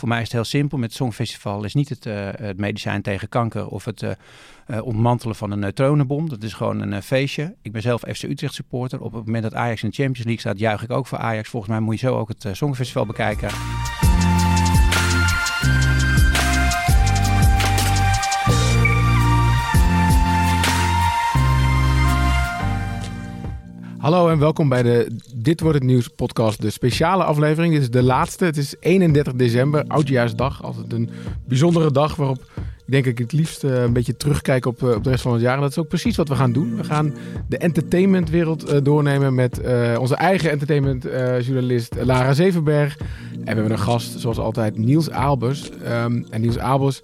Voor mij is het heel simpel. Met het Songfestival is niet het, het medicijn tegen kanker of het ontmantelen van een neutronenbom. Dat is gewoon een feestje. Ik ben zelf FC Utrecht supporter. Op het moment dat Ajax in de Champions League staat, juich ik ook voor Ajax. Volgens mij moet je zo ook het Songfestival bekijken. Hallo en welkom bij de Dit wordt het nieuws podcast, de speciale aflevering. Dit is de laatste. Het is 31 december, oudjaarsdag. Altijd een bijzondere dag waarop ik denk ik het liefst uh, een beetje terugkijk op, uh, op de rest van het jaar. En dat is ook precies wat we gaan doen. We gaan de entertainmentwereld uh, doornemen met onze eigen entertainmentjournalist Lara Zevenberg. En we hebben een gast, zoals altijd, Niels Aalbers. Um, en Niels Aalbers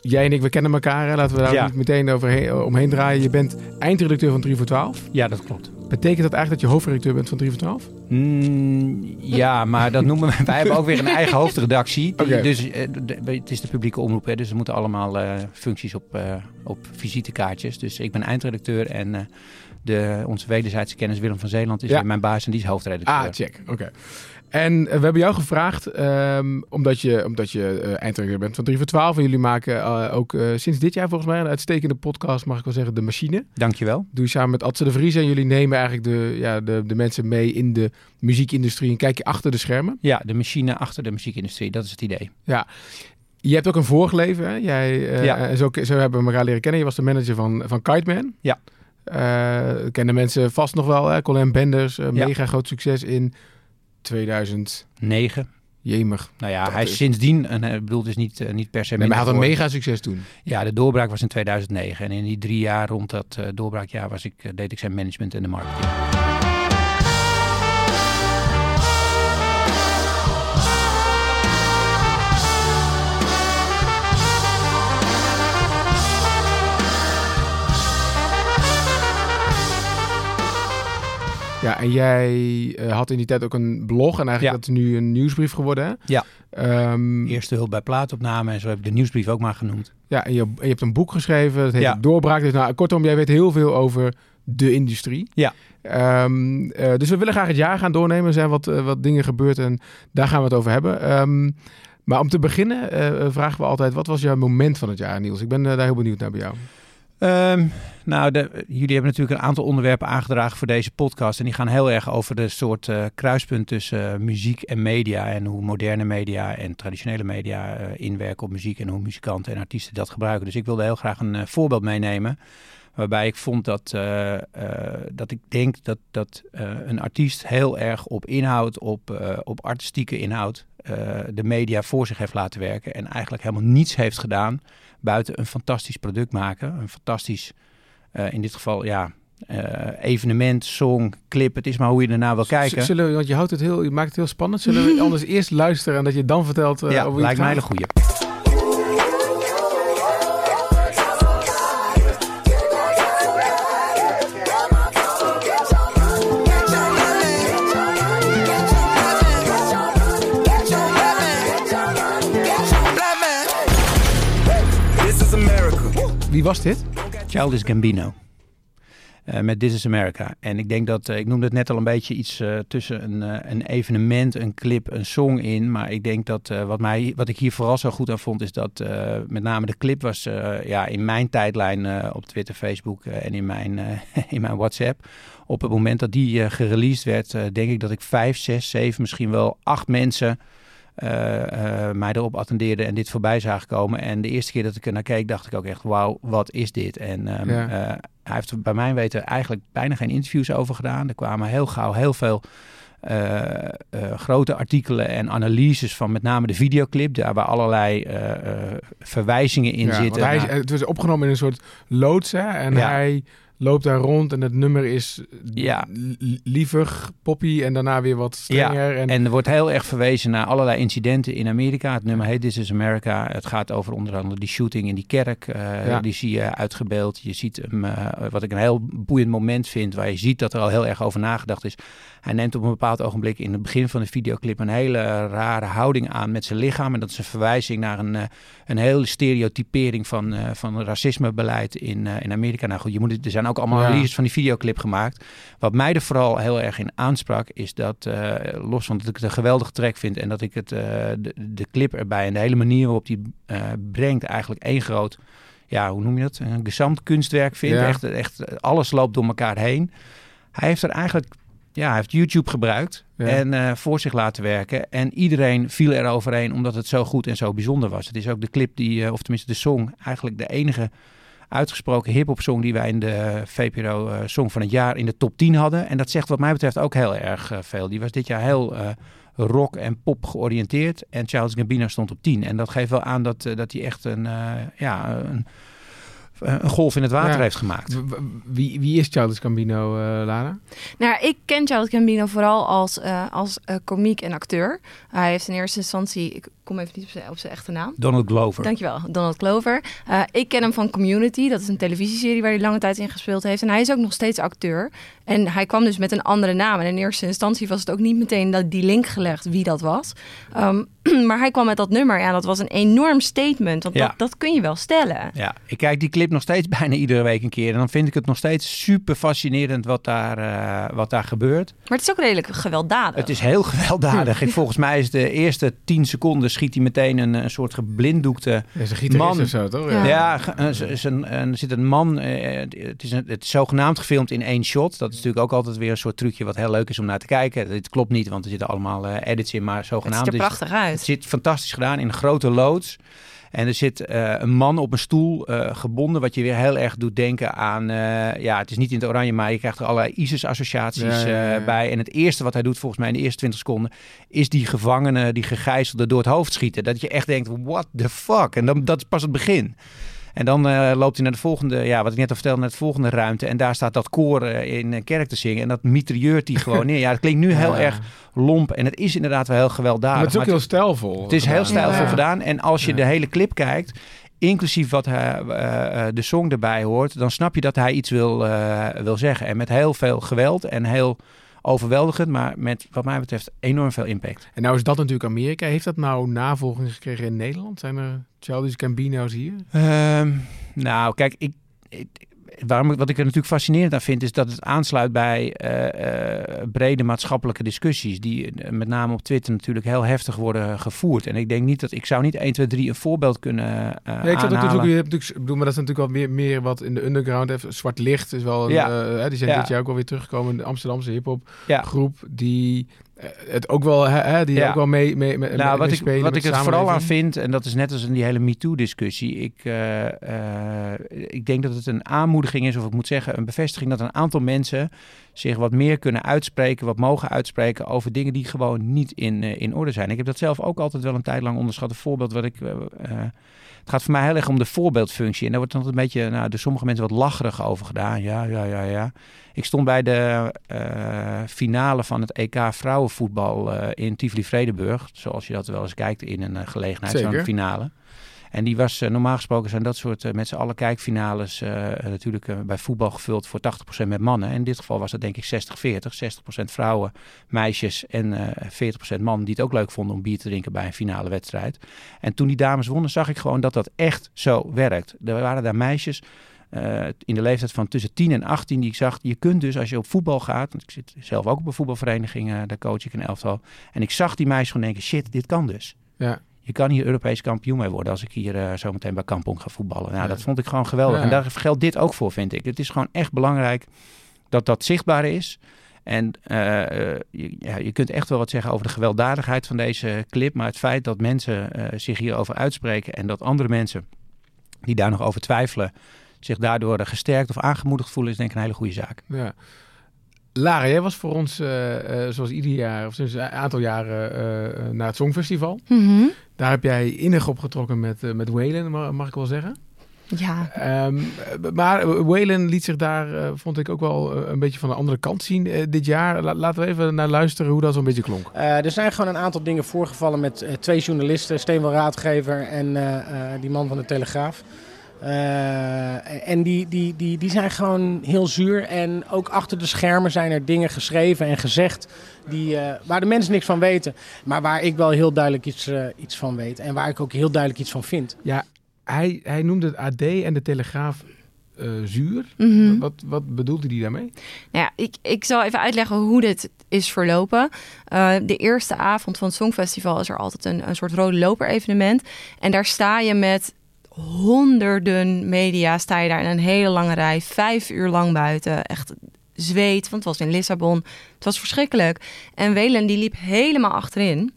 jij en ik, we kennen elkaar. Hè? Laten we daar ja. niet meteen overheen, omheen draaien. Je bent eindredacteur van 3 voor 12. Ja, dat klopt. Betekent dat eigenlijk dat je hoofdredacteur bent van 3 voor 12? Mm, ja, maar dat noemen we... Wij hebben ook weer een eigen hoofdredactie. Dus de, het is de publieke omroep, hè, dus er moeten allemaal uh, functies op, uh, op visitekaartjes. Dus ik ben eindredacteur en de, onze wederzijdse kennis Willem van Zeeland is ja. mijn baas en die is hoofdredacteur. Ah, check. Oké. En eh, we hebben jou gevraagd, um, omdat je, omdat je uh, eindredacteur bent van 3 voor 12. En jullie maken uh, ook sinds dit jaar volgens mij een uitstekende podcast, mag ik wel zeggen, De Machine. Dankjewel. Doe je samen met Adse de Vries en jullie nemen eigenlijk de, ja, de, de mensen mee in de muziekindustrie en kijk je achter de schermen. Ja, de machine achter de muziekindustrie, dat is het idee. Ja. Je hebt ook een vorig leven, hè? Jij, ja. zo, zo hebben we elkaar leren kennen. Je was de manager van, van Kite Man. Ja. kennen mensen vast nog wel, hè? Colin Benders, mega groot succes in 2009. Jemig. Nou ja, hij is sindsdien, en ik bedoel dus niet, uh, niet per se... Nee, maar hij had een mega succes toen. Ja, de doorbraak was in 2009. En in die drie jaar rond dat uh, doorbraakjaar was ik, deed ik zijn management en de marketing. Ja, en jij uh, had in die tijd ook een blog en eigenlijk ja. dat is nu een nieuwsbrief geworden. Hè? Ja. Um, Eerste hulp bij plaatopname en zo heb ik de nieuwsbrief ook maar genoemd. Ja, en je, en je hebt een boek geschreven, dat heet ja. Doorbraak. Dus nou, kortom, jij weet heel veel over de industrie. Ja. Um, uh, dus we willen graag het jaar gaan doornemen. Er zijn wat, uh, wat dingen gebeurd en daar gaan we het over hebben. Um, maar om te beginnen vragen we altijd, wat was jouw moment van het jaar, Niels? Ik ben daar heel benieuwd naar bij jou. Um, nou, jullie hebben natuurlijk een aantal onderwerpen aangedragen voor deze podcast. En die gaan heel erg over de soort uh, kruispunt tussen uh, muziek en media. En hoe moderne media en traditionele media uh, inwerken op muziek. En hoe muzikanten en artiesten dat gebruiken. Dus ik wilde heel graag een voorbeeld meenemen. Waarbij ik vond dat, dat ik denk dat, dat een artiest heel erg op inhoud, op, op artistieke inhoud, de media voor zich heeft laten werken. En eigenlijk helemaal niets heeft gedaan buiten een fantastisch product maken. Een fantastisch, uh, in dit geval, ja, uh, evenement, song, clip. Het is maar hoe je ernaar wil kijken. Zullen we, want je, houdt het heel, je maakt het heel spannend. Zullen we anders eerst luisteren en dat je dan vertelt uh, ja, over lijkt mij een hele was dit? Childish Gambino. Uh, met This is America. En ik denk dat, uh, ik noemde het net al een beetje iets uh, tussen een, een evenement, een clip, een song in. Maar ik denk dat wat, mij, wat ik hier vooral zo goed aan vond, is dat met name de clip was ja, in mijn tijdlijn op Twitter, Facebook en in mijn, in mijn WhatsApp. Op het moment dat die gereleased werd, denk ik dat ik vijf, zes, zeven, misschien wel acht mensen mij erop attendeerde en dit voorbij zagen komen. En de eerste keer dat ik er naar keek, dacht ik ook echt, wauw, wat is dit? En um, ja. uh, hij heeft bij mijn weten eigenlijk bijna geen interviews over gedaan. Er kwamen heel gauw heel veel grote artikelen en analyses van met name de videoclip, daar waar allerlei verwijzingen in ja, zitten. Hij, het was opgenomen in een soort loods hè? en ja. hij loopt daar rond en het nummer is ja. lievig, poppy en daarna weer wat strenger. Ja. En... en er wordt heel erg verwezen naar allerlei incidenten in Amerika. Het nummer heet This is America. Het gaat over onder andere die shooting in die kerk. Uh, ja. Die zie je uitgebeeld. Je ziet hem, uh, wat ik een heel boeiend moment vind, waar je ziet dat er al heel erg over nagedacht is. Hij neemt op een bepaald ogenblik in het begin van de videoclip een hele rare houding aan met zijn lichaam. En dat is een verwijzing naar een, een hele stereotypering van, van racismebeleid in, in Amerika. Nou goed, je moet, er zijn ook allemaal Ja. analyses van die videoclip gemaakt. Wat mij er vooral heel erg in aansprak, is dat, eh, los van dat ik het een geweldige track vind en dat ik het, eh, de, de clip erbij en de hele manier waarop die eh, brengt, eigenlijk één groot, ja, hoe noem je dat? Een gesamt kunstwerk vind. Ja. Echt, echt, alles loopt door elkaar heen. Hij heeft er eigenlijk, ja, hij heeft YouTube gebruikt Ja. en voor zich laten werken. En iedereen viel er overheen omdat het zo goed en zo bijzonder was. Het is ook de clip die, of tenminste de song, eigenlijk de enige uitgesproken hip-hop song die wij in de VPRO eh, Song van het jaar in de top 10 hadden. En dat zegt wat mij betreft ook heel erg eh, veel. Die was dit jaar heel eh, rock en pop georiënteerd. En Charles Gambino stond op 10. En dat geeft wel aan dat, dat hij echt een, ja, een, een golf in het water Ja. heeft gemaakt. Wie, wie is Childish Gambino, eh Lara? Nou, ik ken Childish Gambino vooral als, eh als eh, komiek en acteur. Hij heeft in eerste instantie, ik kom even niet op zijn, op zijn echte naam. Donald Glover. Dankjewel, Donald Clover. Eh, ik ken hem van Community. Dat is een televisieserie waar hij lange tijd in gespeeld heeft. En hij is ook nog steeds acteur. En hij kwam dus met een andere naam. En in eerste instantie was het ook niet meteen dat die link gelegd wie dat was. Ehm, maar hij kwam met dat nummer. Ja, dat was een enorm statement. Want Ja. dat, dat kun je wel stellen. Ja, ik kijk die clip nog steeds bijna iedere week een keer. En dan vind ik het nog steeds super fascinerend wat daar, eh, wat daar gebeurt. Maar het is ook redelijk gewelddadig. Het is heel gewelddadig. Volgens mij is de eerste 10 seconden schiet hij meteen een, een soort geblinddoekte Ja, Man. of zo, toch? Ja. Ja, er, is een, er zit een man. eh, het, is een, het is zogenaamd gefilmd in één shot. Dat is natuurlijk ook altijd weer een soort trucje wat heel leuk is om naar te kijken. Dit klopt niet, want er zitten allemaal eh, edits in. Maar het zogenaamd ziet er uit. het zit fantastisch gedaan in een grote loods. En er zit eh, een man op een stoel eh, gebonden, wat je weer heel erg doet denken aan... eh, ja, het is niet in het oranje, maar je krijgt er allerlei ISIS-associaties Ja, ja, ja, ja. eh, bij. En het eerste wat hij doet, volgens mij in de eerste 20 seconden... is die gevangene, die gegijzelde door het hoofd schieten. Dat je echt denkt, what the fuck? En dan, dat is pas het begin. En dan eh, loopt hij naar de volgende, ja, wat ik net al vertelde, naar de volgende ruimte. En daar staat dat koor eh, in een kerk te zingen. En dat mitrailleurt hij gewoon neer. Ja, dat klinkt nu heel Ja. erg lomp. En het is inderdaad wel heel gewelddadig. Maar het is ook maar heel stijlvol. het is heel stijlvol Ja. gedaan. En als je Ja. de hele clip kijkt, inclusief wat hij, eh, eh, de song erbij hoort, dan snap je dat hij iets wil, eh, wil zeggen. En met heel veel geweld en heel overweldigend, maar met wat mij betreft enorm veel impact. En nou is dat natuurlijk Amerika. Heeft dat nou navolging gekregen in Nederland? Zijn er Childish Gambino's hier? Ehm, nou, kijk, ik, ik- waarom, wat ik er natuurlijk fascinerend aan vind, is dat het aansluit bij eh, eh, brede maatschappelijke discussies, die eh, met name op Twitter natuurlijk heel heftig worden gevoerd. En ik denk niet dat ik zou niet 1, 2, 3 een voorbeeld kunnen eh Ja, ik zat natuurlijk, je hebt natuurlijk, bedoel, maar dat is natuurlijk wel meer, meer wat in de underground heeft. Zwart Licht is wel, een, Ja. die zijn Ja. dit jaar ook wel weer teruggekomen. De Amsterdamse hip-hop groep die het ook wel, hè, die Ja. ook wel mee, mee, mee Nou, wat ik, wat ik er vooral aan vind, en dat is net als in die hele MeToo-discussie. Ik, eh, eh, ik denk dat het een aanmoediging is, of ik moet zeggen, een bevestiging dat een aantal mensen zich wat meer kunnen uitspreken, wat mogen uitspreken over dingen die gewoon niet in, eh, in orde zijn. Ik heb dat zelf ook altijd wel een tijd lang onderschat. Een voorbeeld wat ik. Het gaat voor mij heel erg om de voorbeeldfunctie. En daar wordt dan een beetje nou, door sommige mensen wat lacherig over gedaan. Ja, ja, ja, ja. Ik stond bij de eh, finale van het EK vrouwenvoetbal eh, in Tivoli-Vredenburg. Zoals je dat wel eens kijkt in een eh, gelegenheid, zo'n finale. En die was eh, normaal gesproken zijn dat soort eh, met z'n allen kijkfinales eh, natuurlijk bij voetbal gevuld voor 80% met mannen. En in dit geval was dat denk ik 60-40. 60% vrouwen, meisjes en eh 40% mannen die het ook leuk vonden om bier te drinken bij een finale wedstrijd. En toen die dames wonnen zag ik gewoon dat dat echt zo werkt. Er waren daar meisjes in de leeftijd van tussen 10 en 18 die ik zag. Je kunt dus als je op voetbal gaat, want ik zit zelf ook op een voetbalvereniging, daar coach ik een elftal. En ik zag die meisjes gewoon denken, shit, dit kan dus. Ja. Je kan hier Europees kampioen mee worden als ik hier eh, zometeen bij Kampong ga voetballen. Nou, Ja. dat vond ik gewoon geweldig. Ja. En daar geldt dit ook voor, vind ik. Het is gewoon echt belangrijk dat dat zichtbaar is. En eh, eh, je, ja, je kunt echt wel wat zeggen over de gewelddadigheid van deze clip. Maar het feit dat mensen zich hierover uitspreken en dat andere mensen die daar nog over twijfelen, zich daardoor gesterkt of aangemoedigd voelen, is denk ik een hele goede zaak. Ja. Lara, jij was voor ons, eh, eh, zoals ieder jaar, of sinds een aantal jaren, eh, naar het Songfestival. Mhm. Daar heb jij innig opgetrokken met, met Waylon, ma- mag ik wel zeggen. Ja, Ehm, eh, maar Waylon liet zich daar, vond ik, ook wel een beetje van de andere kant zien eh, dit jaar. La- laten we even naar luisteren hoe dat zo'n beetje klonk. Eh, er zijn gewoon een aantal dingen voorgevallen met twee journalisten, Steenwel Raadgever en eh, eh, die man van de Telegraaf. Eh, en die, die, die, die zijn gewoon heel zuur. En ook achter de schermen zijn er dingen geschreven en gezegd die, eh, waar de mensen niks van weten. Maar waar ik wel heel duidelijk iets, eh, iets van weet. En waar ik ook heel duidelijk iets van vind. Ja, hij, hij noemde het AD en de Telegraaf eh, zuur. Mhm. Wat, wat bedoelde die daarmee? Nou ja, ik, ik zal even uitleggen hoe dit is verlopen. Uh, de eerste avond van het Songfestival is er altijd een, een soort rode loper evenement. En daar sta je met honderden media, sta je daar in een hele lange rij, vijf uur lang buiten. Echt zweet, want het was in Lissabon. Het was verschrikkelijk. En Welen die liep helemaal achterin.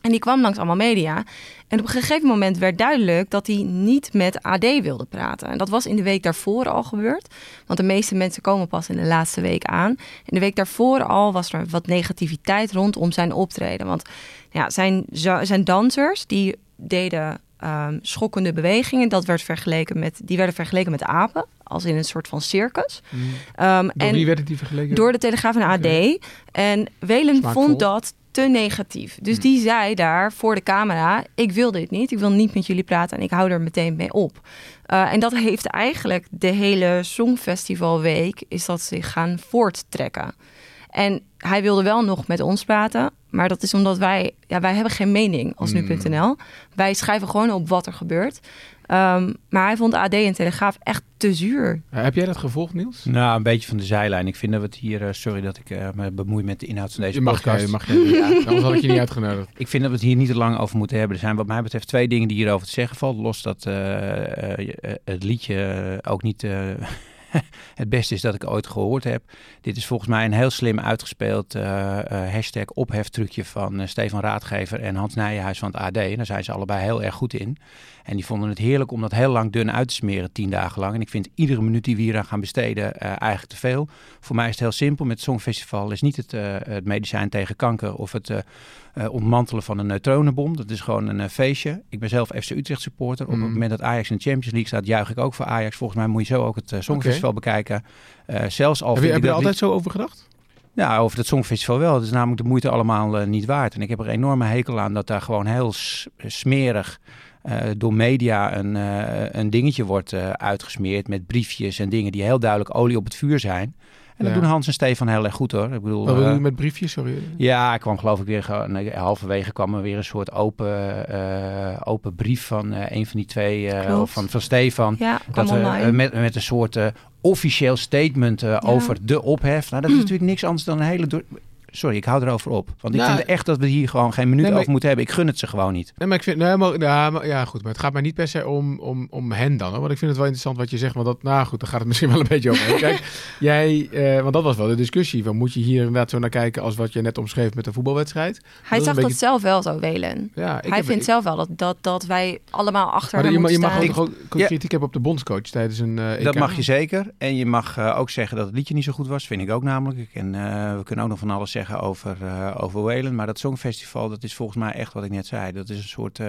En die kwam langs allemaal media. En op een gegeven moment werd duidelijk dat hij niet met AD wilde praten. En dat was in de week daarvoor al gebeurd. Want de meeste mensen komen pas in de laatste week aan. In de week daarvoor al was er wat negativiteit rondom zijn optreden. Want ja, zijn, zijn dansers die deden um, schokkende bewegingen. Dat werd vergeleken met, die werden vergeleken met apen. Als in een soort van circus. Mm. Um, door en wie werd die vergeleken? Door de Telegraaf en AD. En Welen vond dat te negatief. Dus mm. die zei daar voor de camera: Ik wil dit niet. Ik wil niet met jullie praten en ik hou er meteen mee op. Uh, en dat heeft eigenlijk de hele Songfestivalweek is dat zich gaan voorttrekken. En hij wilde wel nog met ons praten. Maar dat is omdat wij, ja, wij hebben geen mening als mm. nu.nl. Wij schrijven gewoon op wat er gebeurt. Um, maar hij vond AD en Telegraaf echt te zuur. Uh, heb jij dat gevolgd, Niels? Nou, een beetje van de zijlijn. Ik vind dat we het hier... Uh, sorry dat ik uh, me bemoei met de inhoud van deze je mag, podcast. Je mag je, ja, anders had ik je niet uitgenodigd. Ik vind dat we het hier niet te lang over moeten hebben. Er zijn wat mij betreft twee dingen die hierover te zeggen valt. Los dat het liedje ook niet het beste is dat ik ooit gehoord heb. Dit is volgens mij een heel slim uitgespeeld uh, uh, hashtag opheftrucje van uh, Stefan Raadgever en Hans Nijenhuis van het AD. En daar zijn ze allebei heel erg goed in. En die vonden het heerlijk om dat heel lang dun uit te smeren, tien dagen lang. En ik vind iedere minuut die we hier aan gaan besteden eigenlijk te veel. Voor mij is het heel simpel. Met het Songfestival is niet het, het medicijn tegen kanker of het uh, ontmantelen van een neutronenbom. Dat is gewoon een uh, feestje. Ik ben zelf FC Utrecht supporter. Op het Mm. moment dat Ajax in de Champions League staat, juich ik ook voor Ajax. Volgens mij moet je zo ook het uh, Songfestival bekijken. zelfs al heb je, heb je er altijd zo over gedacht? Ja, over het Songfestival wel. Het is namelijk de moeite allemaal niet waard. En ik heb er een enorme hekel aan dat daar gewoon heel smerig... Uh, door media een, uh, een dingetje wordt uh, uitgesmeerd met briefjes en dingen die heel duidelijk olie op het vuur zijn. En dat Ja. doen Hans en Stefan heel erg goed hoor. Ik bedoel, Wat bedoel eh, je met briefjes? Sorry. ja, ik kwam geloof ik weer, nee, halverwege kwam er weer een soort open, eh, open brief van eh, een van die twee, eh, of van, van Stefan. Ja, Dat, met, met een soort eh, officieel statement eh, over de ophef. Nou, dat is Mm. natuurlijk niks anders dan een hele... Sorry, ik hou erover op. Want ik Nou, vind echt dat we hier gewoon geen minuut nee, maar- over moeten hebben. Ik gun het ze gewoon niet. Nee, maar ik vind, nee, maar, ja, maar, ja, goed, maar het gaat mij niet per se om, om, om hen dan. Hoor. Want ik vind het wel interessant wat je zegt. Want dat, nou goed, dan gaat het misschien wel een beetje over. Kijk, jij, eh, want dat was wel de discussie. Van, moet je hier inderdaad zo naar kijken als wat je net omschreef met een voetbalwedstrijd? Hij is zag dat zelf wel zo, Welen. Ja, Hij heb- vindt ik- zelf wel dat, dat, dat wij allemaal achter Maar hem je, je mag ook, kritiek hebben op de bondscoach tijdens een eh, Dat mag je zeker. En je mag eh, ook zeggen dat het liedje niet zo goed was. Vind ik ook namelijk. En eh, we kunnen ook nog van alles zeggen over, eh over. Maar dat Songfestival, dat is volgens mij echt wat ik net zei. Dat is een soort...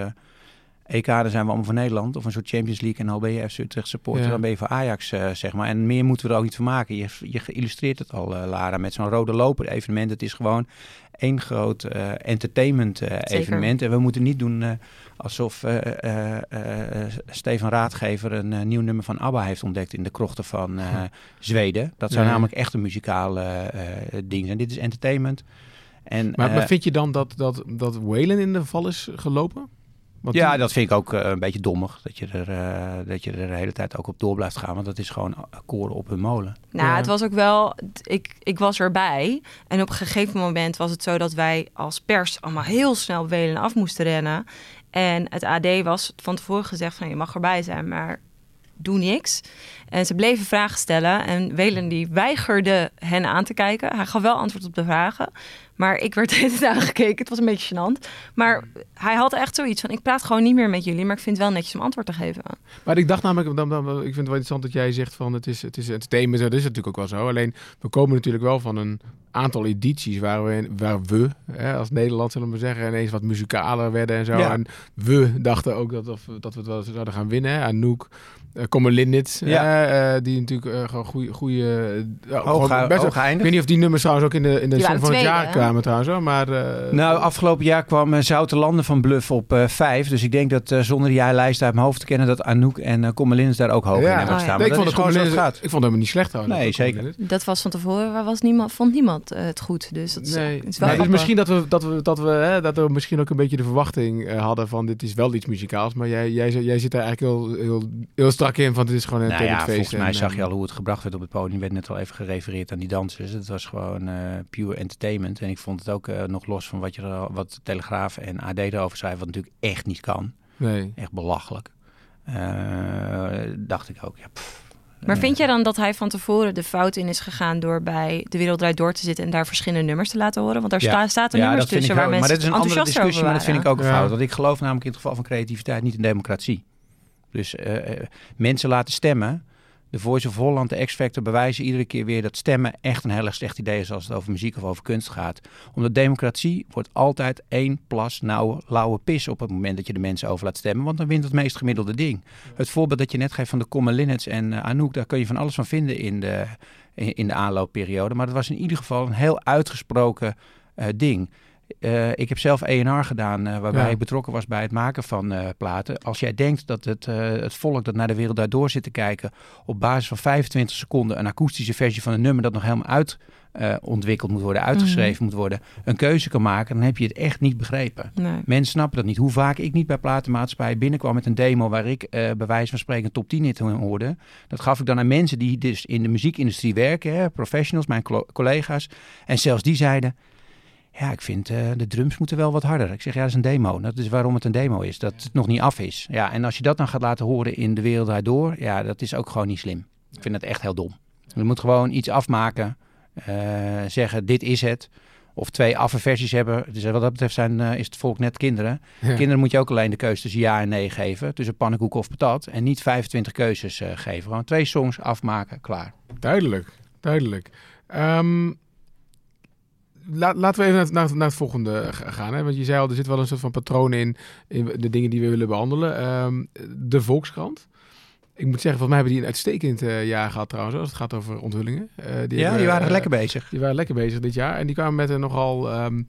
EK, daar zijn we allemaal van Nederland. Of een soort Champions League. En al ben je FC Utrecht supporter, Ja. dan ben je voor Ajax, eh, zeg maar. En meer moeten we er ook niet van maken. Je, je illustreert het al, eh, Lara, met zo'n rode loper evenement. Het is gewoon één groot eh, entertainment evenement. En we moeten niet doen alsof Stefan Raadgever een nieuw nummer van ABBA heeft ontdekt in de krochten van Zweden. Dat zou Ja. namelijk echt een muzikale eh, ding zijn. Dit is entertainment. En, Maar, maar vind je dan dat, dat, dat Whalen in de val is gelopen? Want ja, die- dat vind ik ook eh, een beetje dommig. Dat je, er, eh, dat je er de hele tijd ook op door blijft gaan. Want dat is gewoon koren op hun molen. Nou, Ja. het was ook wel. Ik, ik was erbij. En op een gegeven moment was het zo dat wij als pers allemaal heel snel op Welen af moesten rennen. En het AD was van tevoren gezegd van je mag erbij zijn, maar doe niks. En ze bleven vragen stellen. En Welen die weigerde hen aan te kijken. Hij gaf wel antwoord op de vragen. Maar ik werd de hele tijd aangekeken. Het was een beetje gênant. Maar hij had echt zoiets van... ik praat gewoon niet meer met jullie... maar ik vind het wel netjes om antwoord te geven. Maar ik dacht namelijk, dan, dan, ik vind het wel interessant dat jij zegt van het is, het is entertainment. Dat is natuurlijk ook wel zo. Alleen we komen natuurlijk wel van een aantal edities waar we, waar we hè, als Nederland zullen we maar zeggen, ineens wat muzikaler werden en zo. Ja. En we dachten ook dat, of, dat we het wel zouden gaan winnen. hè. Anouk, uh, Ja. hè, eh, die natuurlijk eh, gewoon goede... goede uh, Hoog, hoog ik weet niet of die nummers trouwens ook in de, in de van het jaar hè? kwamen trouwens. hoor. Maar, eh, Nou, afgelopen jaar kwam Zoute Landen van Bluff op eh, vijf. Dus ik denk dat uh, zonder die lijst uit mijn hoofd te kennen... dat Anouk en uh, Kommelins daar ook hoog in hebben Oh, ja. staan. nee, ik, vond het gewoon gaat. ik vond het helemaal niet slecht trouwens. Nee, zeker. Dat was van tevoren, waar was niemand, vond niemand eh, het goed. Dus dat is, Nee, is wel maar dus grappig. misschien dat we, dat we, dat we, hè, dat we misschien ook een beetje de verwachting eh, hadden van dit is wel iets muzikaals. Maar jij, jij, jij zit daar eigenlijk heel, heel, heel strak in, want het is gewoon een nou ja, feest. volgens mij en, zag je eh, al hoe het gebracht werd op het podium. werd net al even gerefereerd aan die dansers. Het was gewoon eh, pure entertainment. En ik vond het ook eh, nog los van wat, je er, wat Telegraaf en AD erover zei, wat natuurlijk echt niet kan. Nee. Echt belachelijk. Eh, dacht ik ook, ja, pff, Maar vind jij dan dat hij van tevoren de fout in is gegaan door bij De Wereld Draait Door te zitten en daar verschillende nummers te laten horen? Want daar Ja. sta, staat een Ja, nummers dat vind tussen ik waar ook. Maar mensen dat is een andere discussie, maar dat vind ik ook een fout. Want ik geloof namelijk in het geval van creativiteit niet in democratie. Dus eh, eh, mensen laten stemmen. De Voice of Holland, de X-Factor bewijzen iedere keer weer dat stemmen echt een heel erg slecht idee is als het over muziek of over kunst gaat. Omdat democratie wordt altijd één plas nauwe, lauwe pis op het moment dat je de mensen over laat stemmen. Want dan wint het meest gemiddelde ding. Het voorbeeld dat je net geeft van de Common Linnets en eh, Anouk, daar kun je van alles van vinden in de, in, de aanloopperiode. Maar dat was in ieder geval een heel uitgesproken ding. Eh, ik heb zelf ENR gedaan, eh, waarbij Ja. ik betrokken was bij het maken van eh, platen. Als jij denkt dat het, het volk dat naar de wereld daardoor zit te kijken, op basis van 25 seconden een akoestische versie van een nummer dat nog helemaal uit ontwikkeld moet worden, uitgeschreven moet worden, een keuze kan maken, dan heb je het echt niet begrepen. Nee. Mensen snappen dat niet. Hoe vaak ik niet bij platenmaatschappijen binnenkwam met een demo waar ik bij wijze van spreken een top 10 in hoorde. Dat gaf ik dan aan mensen die dus in de muziekindustrie werken, hè, professionals, mijn collega's. En zelfs die zeiden, ja, ik vind eh, de drums moeten wel wat harder. Ik zeg, ja, dat is een demo. Dat is waarom het een demo is, dat het nog niet af is. Ja, en als je dat dan gaat laten horen in de wereld daardoor, ja, dat is ook gewoon niet slim. Ik vind dat echt heel dom. Je moet gewoon iets afmaken, eh, zeggen, dit is het. Of twee affe versies hebben. Dus wat dat betreft zijn, eh, is het volk net kinderen. Ja. Kinderen moet je ook alleen de keuze tussen ja en nee geven. Tussen pannenkoek of patat. En niet 25 keuzes geven. Gewoon twee songs afmaken, klaar. Duidelijk, duidelijk. Ehm, la- laten we even naar, naar, naar het volgende g- gaan. Hè? Want je zei al, er zit wel een soort van patroon in, in de dingen die we willen behandelen. Ehm, de Volkskrant. Ik moet zeggen, volgens mij hebben die een uitstekend eh, jaar gehad trouwens, als het gaat over onthullingen. Eh, ja, hebben, die waren eh, lekker bezig. Die waren lekker bezig dit jaar. En die kwamen met een nogal ehm,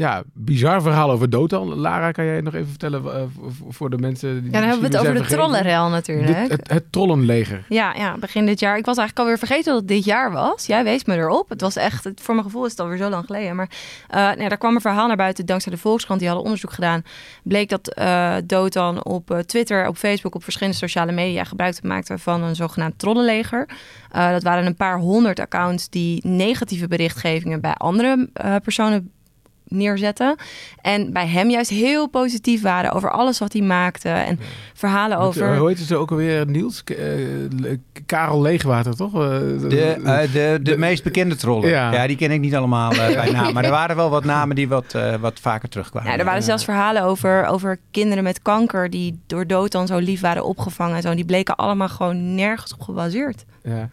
ja, bizar verhaal over Dotan. Lara, kan jij nog even vertellen eh, voor- de mensen die Ja, dan hebben we het over de trollenrel natuurlijk. Dit- het, het trollenleger. Ja, ja, begin dit jaar. Ik was eigenlijk alweer vergeten dat het dit jaar was. Jij wees me erop. Het was echt, het- voor mijn gevoel is het alweer zo lang geleden. Maar eh nee, daar kwam een verhaal naar buiten dankzij de Volkskrant. Die hadden onderzoek gedaan. Bleek dat eh Dotan op Twitter, op Facebook, op verschillende sociale media gebruik maakte van een zogenaamd trollenleger. Dat waren een paar honderd accounts die negatieve berichtgevingen bij andere personen neerzetten. En bij hem juist heel positief waren over alles wat hij maakte. En verhalen over... Hoe heet ze ook alweer, Niels? K- eh, Karel Leegwater, toch? Eh, De, eh, de, de, de- meest bekende trollen. Ja. Ja. die ken ik niet allemaal bij naam. Maar er waren wel wat namen die wat, eh, wat vaker terugkwamen. Ja, er waren zelfs verhalen over, over kinderen met kanker die door dood dan zo lief waren opgevangen en zo. En die bleken allemaal gewoon nergens op gebaseerd. ja.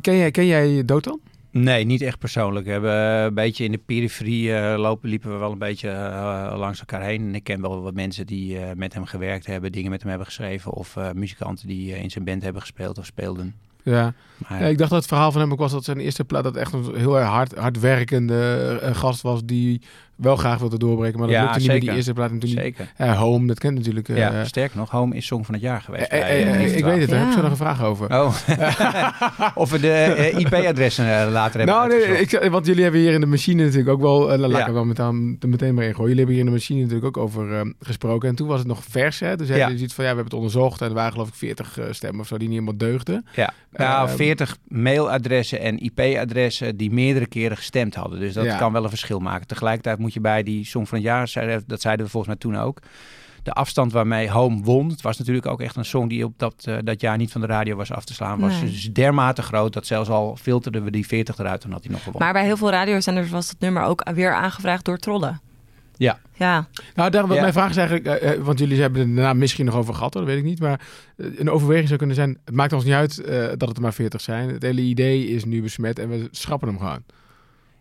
Ken jij, ken jij Dotan? Nee, niet echt persoonlijk. We hebben eh, een beetje in de periferie eh, lopen, liepen we wel een beetje eh, langs elkaar heen. En ik ken wel wat mensen die met hem gewerkt hebben, dingen met hem hebben geschreven. Of muzikanten die in zijn band hebben gespeeld of speelden. Ja. Maar, ja. Ik dacht dat het verhaal van hem ook was dat zijn eerste plaat dat echt een heel erg hard, hardwerkende gast was die wel graag wilde doorbreken. Maar dat Ja, lukte niet met die eerste plaat. En toen die, zeker. ja, Home, dat kent natuurlijk. eh, ja, sterker nog, Home is Song van het Jaar geweest. eh, eh, eh, eh, ik weet het, daar heb ik zo nog een vraag over. Oh, of we de eh, IP-adressen eh, later hebben Nou, nee, ik, want jullie hebben hier in de machine natuurlijk ook wel, uh, laat ik er wel meteen, meteen maar in gooien. Jullie hebben hier in de machine natuurlijk ook over eh, gesproken. En toen was het nog vers, hè? Dus Ja. je ziet van, ja, we hebben het onderzocht en er waren geloof ik 40 eh, stemmen of zo die niet helemaal deugden. Ja, nou, Ehm, 40 mailadressen en IP-adressen die meerdere keren gestemd hadden. Dus dat Ja. kan wel een verschil maken. Tegelijkertijd moet je bij die Song van het Jaar, zeiden- dat zeiden we volgens mij toen ook, de afstand waarmee Home won. Het was natuurlijk ook echt een song die op dat, eh, dat jaar niet van de radio was af te slaan. Was Nee. dus dermate groot dat zelfs al filterden we die 40 eruit, dan had hij nog gewonnen. Maar bij heel veel radiozenders was dat nummer ook weer aangevraagd door trollen. Ja. Ja, Nou, daarom, Ja. mijn vraag is eigenlijk, eh, eh, want jullie hebben het daarna misschien nog over gehad, hoor, dat weet ik niet. Maar een overweging zou kunnen zijn, het maakt ons niet uit eh, dat het er maar 40 zijn. Het hele idee is nu besmet en we schrappen hem gewoon.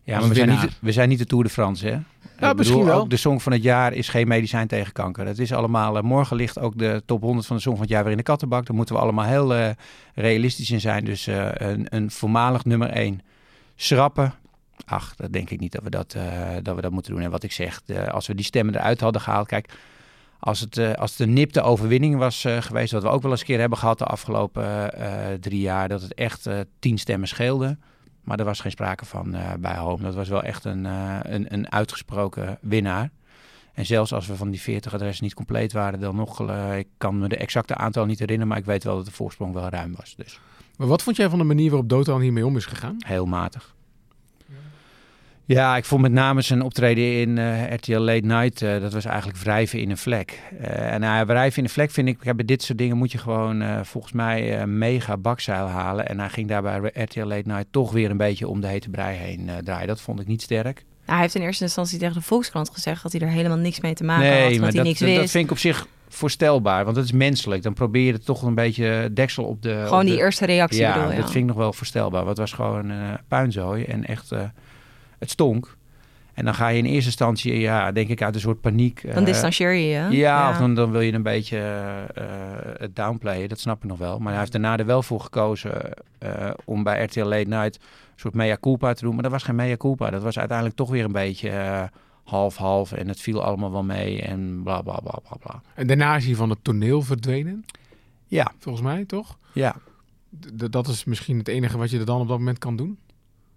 Ja, maar we zijn, niet, we zijn niet de Tour de France, hè? Ik bedoel, misschien wel. Ook de Song van het Jaar is geen medicijn tegen kanker. Het is allemaal... eh, morgen ligt ook de top 100 van de Song van het Jaar weer in de kattenbak. Daar moeten we allemaal heel eh, realistisch in zijn. Dus eh, een, een voormalig nummer 1 schrappen... Ach, dat denk ik niet dat we dat, dat, we dat moeten doen. En wat ik zeg, de- als we die stemmen eruit hadden gehaald... Kijk, als het, als het een nipte overwinning was geweest... wat we ook wel eens een keer hebben gehad de afgelopen drie jaar... dat het echt tien stemmen scheelde... Maar er was geen sprake van eh, bij Home. Dat was wel echt een, eh, een, een uitgesproken winnaar. En zelfs als we van die 40 adressen niet compleet waren, dan nog, uh, ik kan me de exacte aantal niet herinneren, maar ik weet wel dat de voorsprong wel ruim was. Dus. Maar wat vond jij van de manier waarop Dotan hiermee om is gegaan? Heel matig. Ja, ik vond met name zijn optreden in uh, RTL Late Night, uh, dat was eigenlijk wrijven in een vlek. Uh, en uh, wrijven in een vlek vind ik, bij dit soort dingen moet je gewoon volgens mij mega bakzeil halen. En hij ging daar bij RTL Late Night toch weer een beetje om de hete brei heen draaien. Dat vond ik niet sterk. Nou, hij heeft in eerste instantie tegen de Volkskrant gezegd dat hij er helemaal niks mee te maken nee, had. Dat maar hij dat, niks wist. dat vind ik op zich voorstelbaar, want het is menselijk. Dan probeer je er toch een beetje deksel op de... Gewoon op die de, eerste reactie ja, bedoel, ja, dat vind ik nog wel voorstelbaar. Want het was gewoon puinzooi en echt... het stonk. En dan ga je in eerste instantie, ja, denk ik, uit een soort paniek. Dan uh, distancieer je je. Ja, ja, of dan, dan wil je een beetje uh, het downplayen. Dat snap ik nog wel. Maar hij heeft daarna er wel voor gekozen uh, om bij RTL Late Night een soort mea culpa te doen. Maar dat was geen mea culpa. Dat was uiteindelijk toch weer een beetje half-half. en het viel allemaal wel mee en bla bla bla bla bla. En daarna is hij van het toneel verdwenen? Ja. Volgens mij, toch? Ja. D dat is misschien het enige wat je er dan op dat moment kan doen?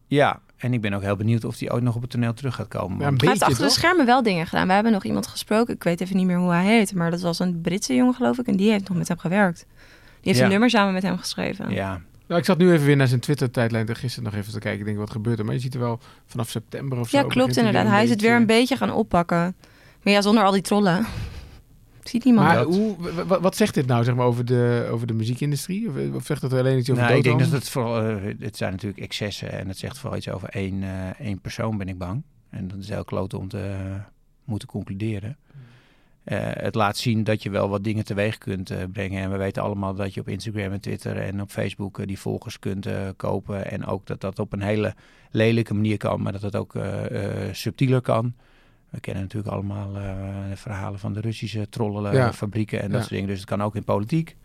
Ja, en ik ben ook heel benieuwd of hij ooit nog op het toneel terug gaat komen. Ja, een hij beetje, heeft achter toch? de schermen wel dingen gedaan. We hebben nog iemand gesproken. Ik weet even niet meer hoe hij heet. Maar dat was een Britse jongen, geloof ik. En die heeft nog met hem gewerkt. Die heeft Ja. een nummer samen met hem geschreven. Ja, Nou, ik zat nu even weer naar zijn Twitter-tijdlijn gisteren nog even te kijken. Ik denk, wat gebeurt er? Maar je ziet er wel vanaf september of zo... Ja, klopt inderdaad. Hij is het weer een beetje gaan oppakken. Maar ja, zonder al die trollen. Ziet niemand Maar dat. hoe, wat zegt dit nou zeg maar, over, de, over de muziekindustrie? Of, of zegt het alleen iets over nou, ik denk dat het vooral, eh, het zijn natuurlijk excessen en het zegt vooral iets over één, eh, één persoon, ben ik bang. En dat is heel klote om te eh, moeten concluderen. Eh, het laat zien dat je wel wat dingen teweeg kunt eh, brengen. En we weten allemaal dat je op Instagram en Twitter en op Facebook eh, die volgers kunt eh, kopen. En ook dat dat op een hele lelijke manier kan, maar dat het ook eh, eh, subtieler kan. We kennen natuurlijk allemaal eh, de verhalen van de Russische trollenfabrieken en dat Ja. soort dingen. Dus het kan ook in politiek.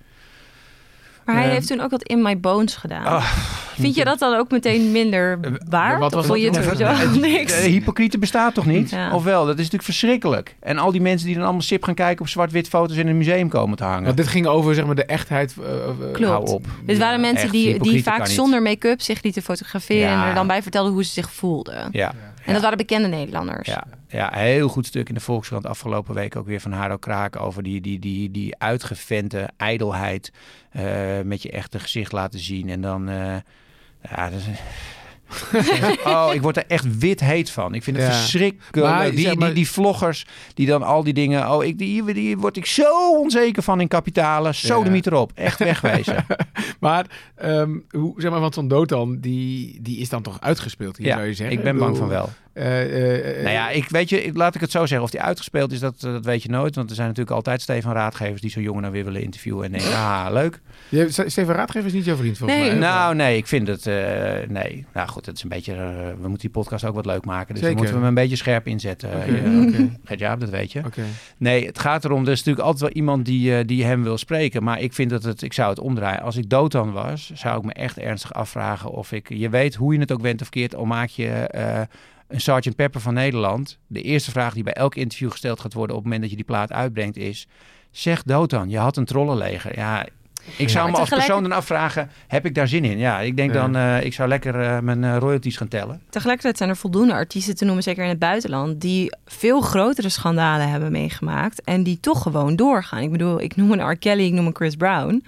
Maar hij Eh, heeft toen ook wat In My Bones gedaan. Ah, Vind je dat dan ook meteen minder Eh, waar? wat was of je niks? De hypocriete bestaat toch niet? Ja. Of wel? Dat is natuurlijk verschrikkelijk. En al die mensen die dan allemaal sip gaan kijken op zwart-wit foto's in een museum komen te hangen. Want dit ging over zeg maar, de echtheid. eh, eh, Klopt. Hou op. Dit waren mensen die, die vaak zonder make-up zich lieten fotograferen Ja. en er dan bij vertelden hoe ze zich voelden. Ja, En dat waren bekende Nederlanders. ja, ja, heel goed stuk in de Volkskrant afgelopen week ook weer van Haro Kraak over die, die, die, die uitgevente ijdelheid eh, met je echte gezicht laten zien. En dan, eh, ja, oh, ik word er echt wit heet van. Ik vind het Ja. verschrikkelijk. Maar, die, zeg maar- die, die vloggers die dan al die dingen. Oh, ik, die, die word ik zo onzeker van in kapitalen. Zo Ja. erop. Echt wegwezen. Maar, ehm, hoe, zeg maar, want zo'n Dotan, die, die is dan toch uitgespeeld hier, ja, zou je zeggen? ik ben bang van wel. Eh, eh, eh, Nou ja, ik weet je, ik- laat ik het zo zeggen. Of die uitgespeeld is, dat, dat weet je nooit. Want er zijn natuurlijk altijd Stefan Raadgevers die zo'n jongen nou weer willen interviewen. En denken, ah, leuk. je- Steven Raadgever is niet jouw vriend, volgens Nee. mij. Nou, nee, ik vind het, eh, nee. Nou goed, het is een beetje, we moeten die podcast ook wat leuk maken. Dus Zeker. dan moeten we hem een beetje scherp inzetten. Oké, Uh, oké, Gert-Jaap, dat weet je. oké. Nee, het gaat erom, er is natuurlijk altijd wel iemand die, die hem wil spreken. Maar ik vind dat het, ik zou het omdraaien. Als ik Dotan was, zou ik me echt ernstig afvragen of ik, je weet hoe je het ook went of keert, al maak je eh, een Sgt. Pepper van Nederland. De eerste vraag die bij elk interview gesteld gaat worden op het moment dat je die plaat uitbrengt is, zeg Dotan, je had een trollenleger. Ja, ik zou me als tegelijk- persoon dan afvragen, heb ik daar zin in? Ja, ik denk Ja. dan, eh, ik zou lekker eh, mijn eh, royalties gaan tellen. Tegelijkertijd zijn er voldoende artiesten te noemen, zeker in het buitenland, die veel grotere schandalen hebben meegemaakt en die toch gewoon doorgaan. Ik bedoel, ik noem een R. Kelly, ik noem een Chris Brown.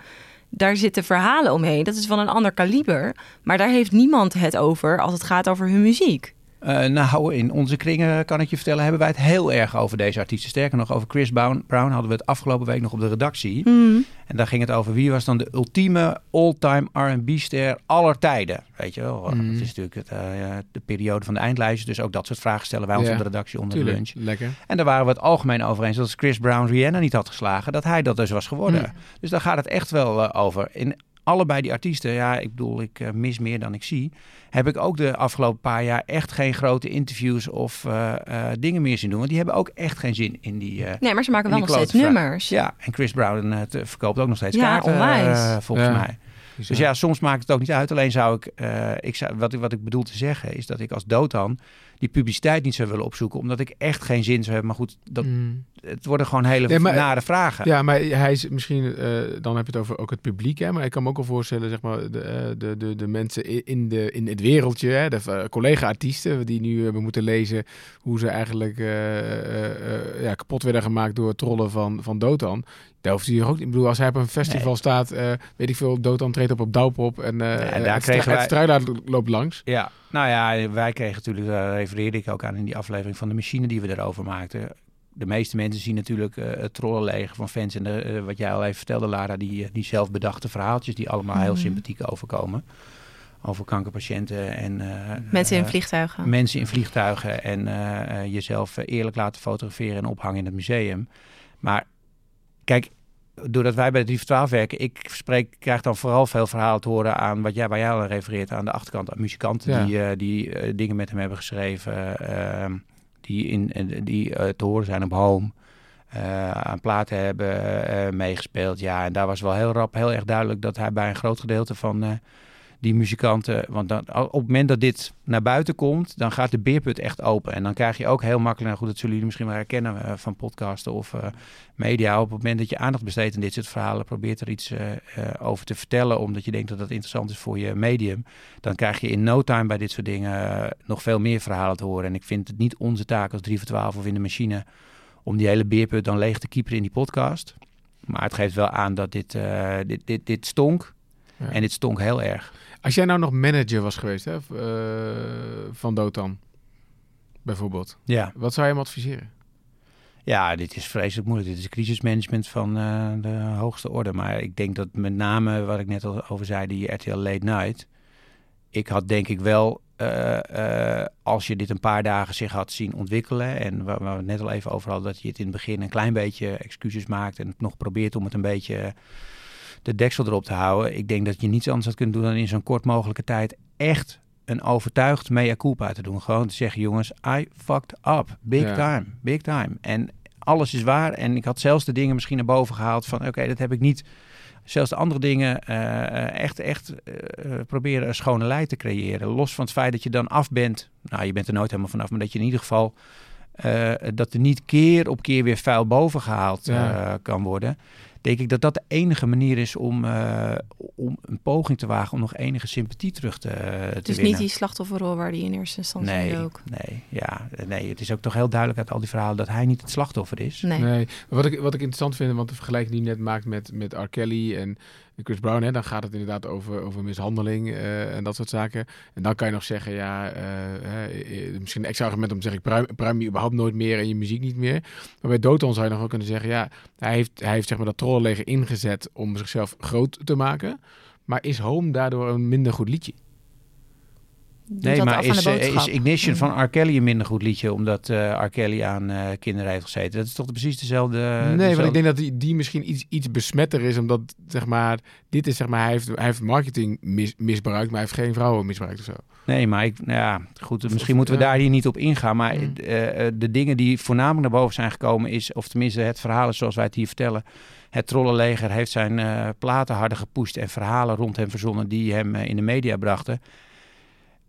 Daar zitten verhalen omheen. Dat is van een ander kaliber. Maar daar heeft niemand het over als het gaat over hun muziek. Eh, nou, in onze kringen kan ik je vertellen, hebben wij het heel erg over deze artiesten. Sterker nog, over Chris Brown, Brown hadden we het afgelopen week nog op de redactie. Hmm. En daar ging het over wie was dan de ultieme all-time R&B-ster aller tijden. Weet je wel, Mhm. het is natuurlijk het, eh, de periode van de eindlijstjes. Dus ook dat soort vragen stellen wij ons Ja, op de redactie onder de lunch. lekker. En daar waren we het algemeen over eens dat als Chris Brown Rihanna niet had geslagen, dat hij dat dus was geworden. Hmm. Dus daar gaat het echt wel eh, over. In allebei die artiesten, ja, ik bedoel, ik eh, mis meer dan ik zie. Heb ik ook de afgelopen paar jaar echt geen grote interviews of eh, eh, dingen meer zien doen. Want die hebben ook echt geen zin in die. eh, Nee, maar ze maken wel nog steeds vraag. nummers. Ja, en Chris Brown te- verkoopt ook nog steeds Ja, kaarten, onwijs. eh, volgens Ja. mij. Dus ja, soms maakt het ook niet uit. Alleen zou ik, eh, ik zou, wat, ik, wat ik bedoel te zeggen is dat ik als Dotan, die publiciteit niet zou willen opzoeken. Omdat ik echt geen zin zou hebben. Maar goed, dat, Mm. het worden gewoon hele Nee, maar- nare vragen. Ja, maar hij is misschien, eh, dan heb je het over ook het publiek, hè, maar ik kan me ook wel voorstellen, zeg maar, de, eh, de, de, de mensen in, de, in het wereldje, hè, de collega-artiesten die nu hebben moeten lezen hoe ze eigenlijk ja, kapot werden gemaakt door trollen van, van Dotan. Daar hoeft hij ook niet. Ik bedoel, als hij op een festival Nee. staat, eh, weet ik veel, treedt op op Douwpop en, eh en daar het, kregen wij- struilaar loopt langs. Ja, nou ja, wij kregen natuurlijk, daar refereerde ik ook aan in die aflevering van de machine die we erover maakten. De meeste mensen zien natuurlijk eh, het trollenleger van fans. En de, wat jij al even vertelde, Lara, die, die zelfbedachte verhaaltjes die allemaal heel Mhm. sympathiek overkomen. Over kankerpatiënten en... eh, Mensen in vliegtuigen. Mensen in vliegtuigen en jezelf eerlijk laten fotograferen en ophangen in het museum. Maar kijk, doordat wij bij de 3 voor 12 werken, ik spreek, krijg dan vooral veel verhalen te horen aan wat jij, waar jij al refereert aan de achterkant. Aan muzikanten Ja. die, eh, die eh, dingen met hem hebben geschreven, eh, die, in, eh, die te horen zijn op Home. aan platen hebben meegespeeld. Ja, en daar was wel heel rap heel erg duidelijk dat hij bij een groot gedeelte van die muzikanten. Want dan, op het moment dat dit naar buiten komt, dan gaat de beerput echt open. En dan krijg je ook heel makkelijk, nou goed, dat zullen jullie misschien wel herkennen eh, van podcasten of eh, media. Op het moment dat je aandacht besteedt aan dit soort verhalen, probeert er iets eh, over te vertellen, omdat je denkt dat dat interessant is voor je medium. Dan krijg je in no time bij dit soort dingen nog veel meer verhalen te horen. En ik vind het niet onze taak als 3 voor 12 of in de machine om die hele beerput dan leeg te kieperen in die podcast. Maar het geeft wel aan dat dit, dit, dit, dit stonk. Ja. En dit stonk heel erg. Als jij nou nog manager was geweest hè, eh, van Dotan, bijvoorbeeld, Ja. wat zou je hem adviseren? Ja, dit is vreselijk moeilijk. Dit is crisismanagement van eh, de hoogste orde. Maar ik denk dat met name, wat ik net al over zei, die RTL Late Night. Ik had denk ik wel, eh, als je dit een paar dagen zich had zien ontwikkelen... en waar, waar we het net al even over hadden, dat je het in het begin een klein beetje excuses maakt... en nog probeert om het een beetje de deksel erop te houden. Ik denk dat je niets anders had kunnen doen dan in zo'n kort mogelijke tijd echt een overtuigd mea culpa te doen. Gewoon te zeggen, jongens, I fucked up. Big Ja. time, big time. En alles is waar. En ik had zelfs de dingen misschien naar boven gehaald van, oké, dat heb ik niet. Zelfs de andere dingen eh, echt, echt eh, proberen een schone lei te creëren. Los van het feit dat je dan af bent. Nou, je bent er nooit helemaal vanaf, maar dat je in ieder geval... eh, dat er niet keer op keer weer vuil boven gehaald Ja. eh, kan worden denk ik dat dat de enige manier is om, eh, om een poging te wagen om nog enige sympathie terug te, te Dus winnen. niet die slachtofferrol waar die in eerste instantie nee, ook. nee, ja, nee, het is ook toch heel duidelijk uit al die verhalen dat hij niet het slachtoffer is. Nee. Wat ik, wat ik interessant vind, want de vergelijking die je net maakt met, met R. Kelly en Chris Brown, hè, dan gaat het inderdaad over, over mishandeling eh, en dat soort zaken. En dan kan je nog zeggen, ja, eh, misschien een extra argument om te zeggen, ik pruim, pruim je überhaupt nooit meer en je muziek niet meer. Maar bij Doton zou je nog wel kunnen zeggen, ja, hij heeft, hij heeft zeg maar dat trollenleger ingezet om zichzelf groot te maken. Maar is Home daardoor een minder goed liedje? Doet Nee, maar is, eh, is Ignition van R. Kelly een minder goed liedje omdat eh R. Kelly aan eh, kinderen heeft gezeten? Dat is toch precies dezelfde... nee, want ik denk dat die, die misschien iets, iets besmetter is, omdat zeg maar, dit is zeg maar, hij heeft, hij heeft marketing mis, misbruikt, maar hij heeft geen vrouwen misbruikt of zo. Nee, maar ik, nou ja, goed, Of- misschien moeten we ja. daar hier niet op ingaan. Maar Mm. eh, eh, de dingen die voornamelijk naar boven zijn gekomen is, of tenminste het verhaal is zoals wij het hier vertellen. Het trollenleger heeft zijn eh, platen harder gepusht en verhalen rond hem verzonnen die hem in de media brachten.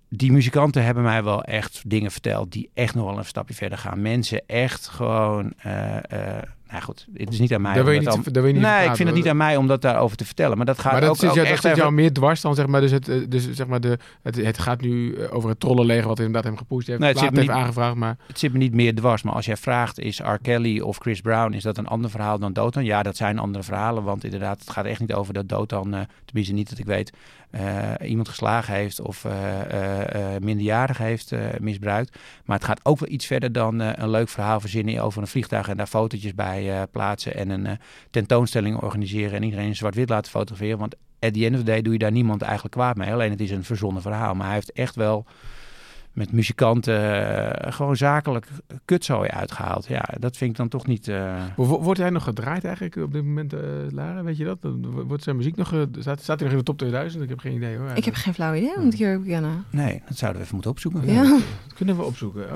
Die muzikanten hebben mij wel echt dingen verteld die echt nog wel een stapje verder gaan. Mensen echt gewoon, eh, eh, nou goed, het is niet aan mij. Daar wil je niet, daar wil je niet nee, ik vind het niet aan mij om dat daarover te vertellen. Maar dat gaat Maar dat ook, ook dat echt zit even- jou meer dwars dan, zeg maar, dus het, eh, dus, zeg maar de, het, het gaat nu over het trollenleger wat inderdaad hem gepusht heeft, Nee, het zit heeft niet- aangevraagd, maar het zit me niet meer dwars. Maar als jij vraagt, is R. Kelly of Chris Brown, is dat een ander verhaal dan Dotan? Ja, dat zijn andere verhalen. Want inderdaad, het gaat echt niet over dat Dotan, eh tenminste niet dat ik weet, iemand geslagen heeft of eh, eh, eh, minderjarig heeft eh, misbruikt. Maar het gaat ook wel iets verder dan eh, een leuk verhaal verzinnen over een vliegtuig en daar fotootjes bij eh, plaatsen en een eh, tentoonstelling organiseren en iedereen zwart-wit laten fotograferen. Want at the end of the day doe je daar niemand eigenlijk kwaad mee. Alleen het is een verzonnen verhaal. Maar hij heeft echt wel met muzikanten eh, gewoon zakelijk kutzooi uitgehaald. Ja, dat vind ik dan toch niet... eh, wo- wordt hij nog gedraaid eigenlijk op dit moment, eh Lara? Weet je dat? Wordt zijn muziek nog, staat, staat hij nog in de top 2000? Ik heb geen idee hoor. Ik heb geen flauw idee, moet ik hier bekennen. Nee, dat zouden we even moeten opzoeken. Ja. Dat kunnen we opzoeken.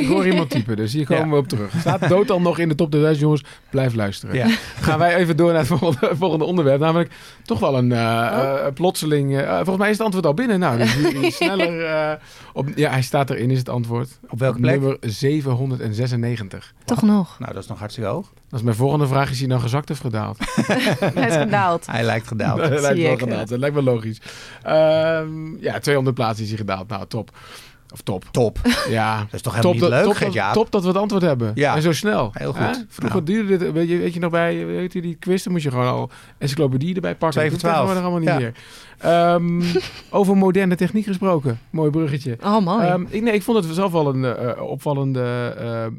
ik hoor iemand typen, dus hier komen Ja. we op terug. Staat dood al nog in de top 2000, jongens? Blijf luisteren. Ja. Gaan wij even door naar het volgende, volgende onderwerp. Namelijk toch wel een eh, Oh. plotseling... eh, volgens mij is het antwoord al binnen. Nou, dus sneller... eh, op, ja, hij staat erin, is het antwoord. Op welke plek? Nummer 796. Toch nog. Nou, dat is nog hartstikke hoog. Dat is mijn volgende vraag. Is hij nou gezakt of gedaald? Hij is gedaald. Hij lijkt gedaald. dat lijkt zie wel gedaald. Dat lijkt wel logisch. Ja, 200 plaatsen is hij gedaald. Nou, top. Of top. Top. Ja. Dat is toch helemaal Top, niet leuk, top, dat, top dat we het antwoord hebben. Ja. En zo snel. Heel Hè? goed. Vroeger Nou. duurde dit, weet je, weet je nog bij, weet je die quiz, dan moest je gewoon al encyclopedie erbij pakken. Twee voor Dat allemaal niet meer. Ehm, over moderne techniek gesproken. Mooi bruggetje. Oh, mooi. Ehm, ik, nee, ik vond het zelf wel een eh, opvallende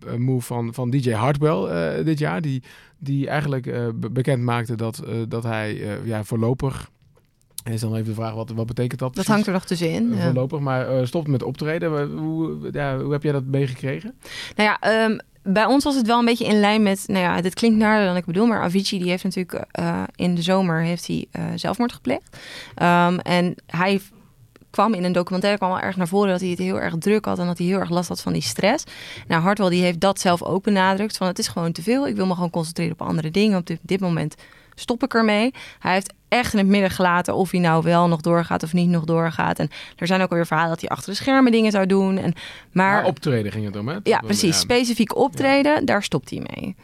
eh, move van, van DJ Hardwell eh, dit jaar. Die, die eigenlijk eh, be- bekend maakte dat, eh, dat hij eh, ja, voorlopig... Is dan even de vraag, wat, wat betekent dat dat hangt er nog tussenin. Eh, ja. Voorlopig, maar eh, stopt met optreden. Hoe, ja, hoe heb jij dat meegekregen? Nou ja, ehm, bij ons was het wel een beetje in lijn met... Nou ja, dit klinkt naarder dan ik bedoel, maar Avicii die heeft natuurlijk eh, in de zomer heeft hij, eh, zelfmoord gepleegd. Ehm, en hij kwam in een documentaire kwam al erg naar voren dat hij het heel erg druk had en dat hij heel erg last had van die stress. Nou, Hartwell die heeft dat zelf ook benadrukt van het is gewoon te veel. Ik wil me gewoon concentreren op andere dingen. Op dit, dit moment stop ik ermee. Hij heeft echt in het midden gelaten of hij nou wel nog doorgaat of niet nog doorgaat. En er zijn ook alweer verhalen dat hij achter de schermen dingen zou doen. En, maar Maar optreden ging het om, hè? ja, precies. Specifiek optreden, daar stopt hij mee.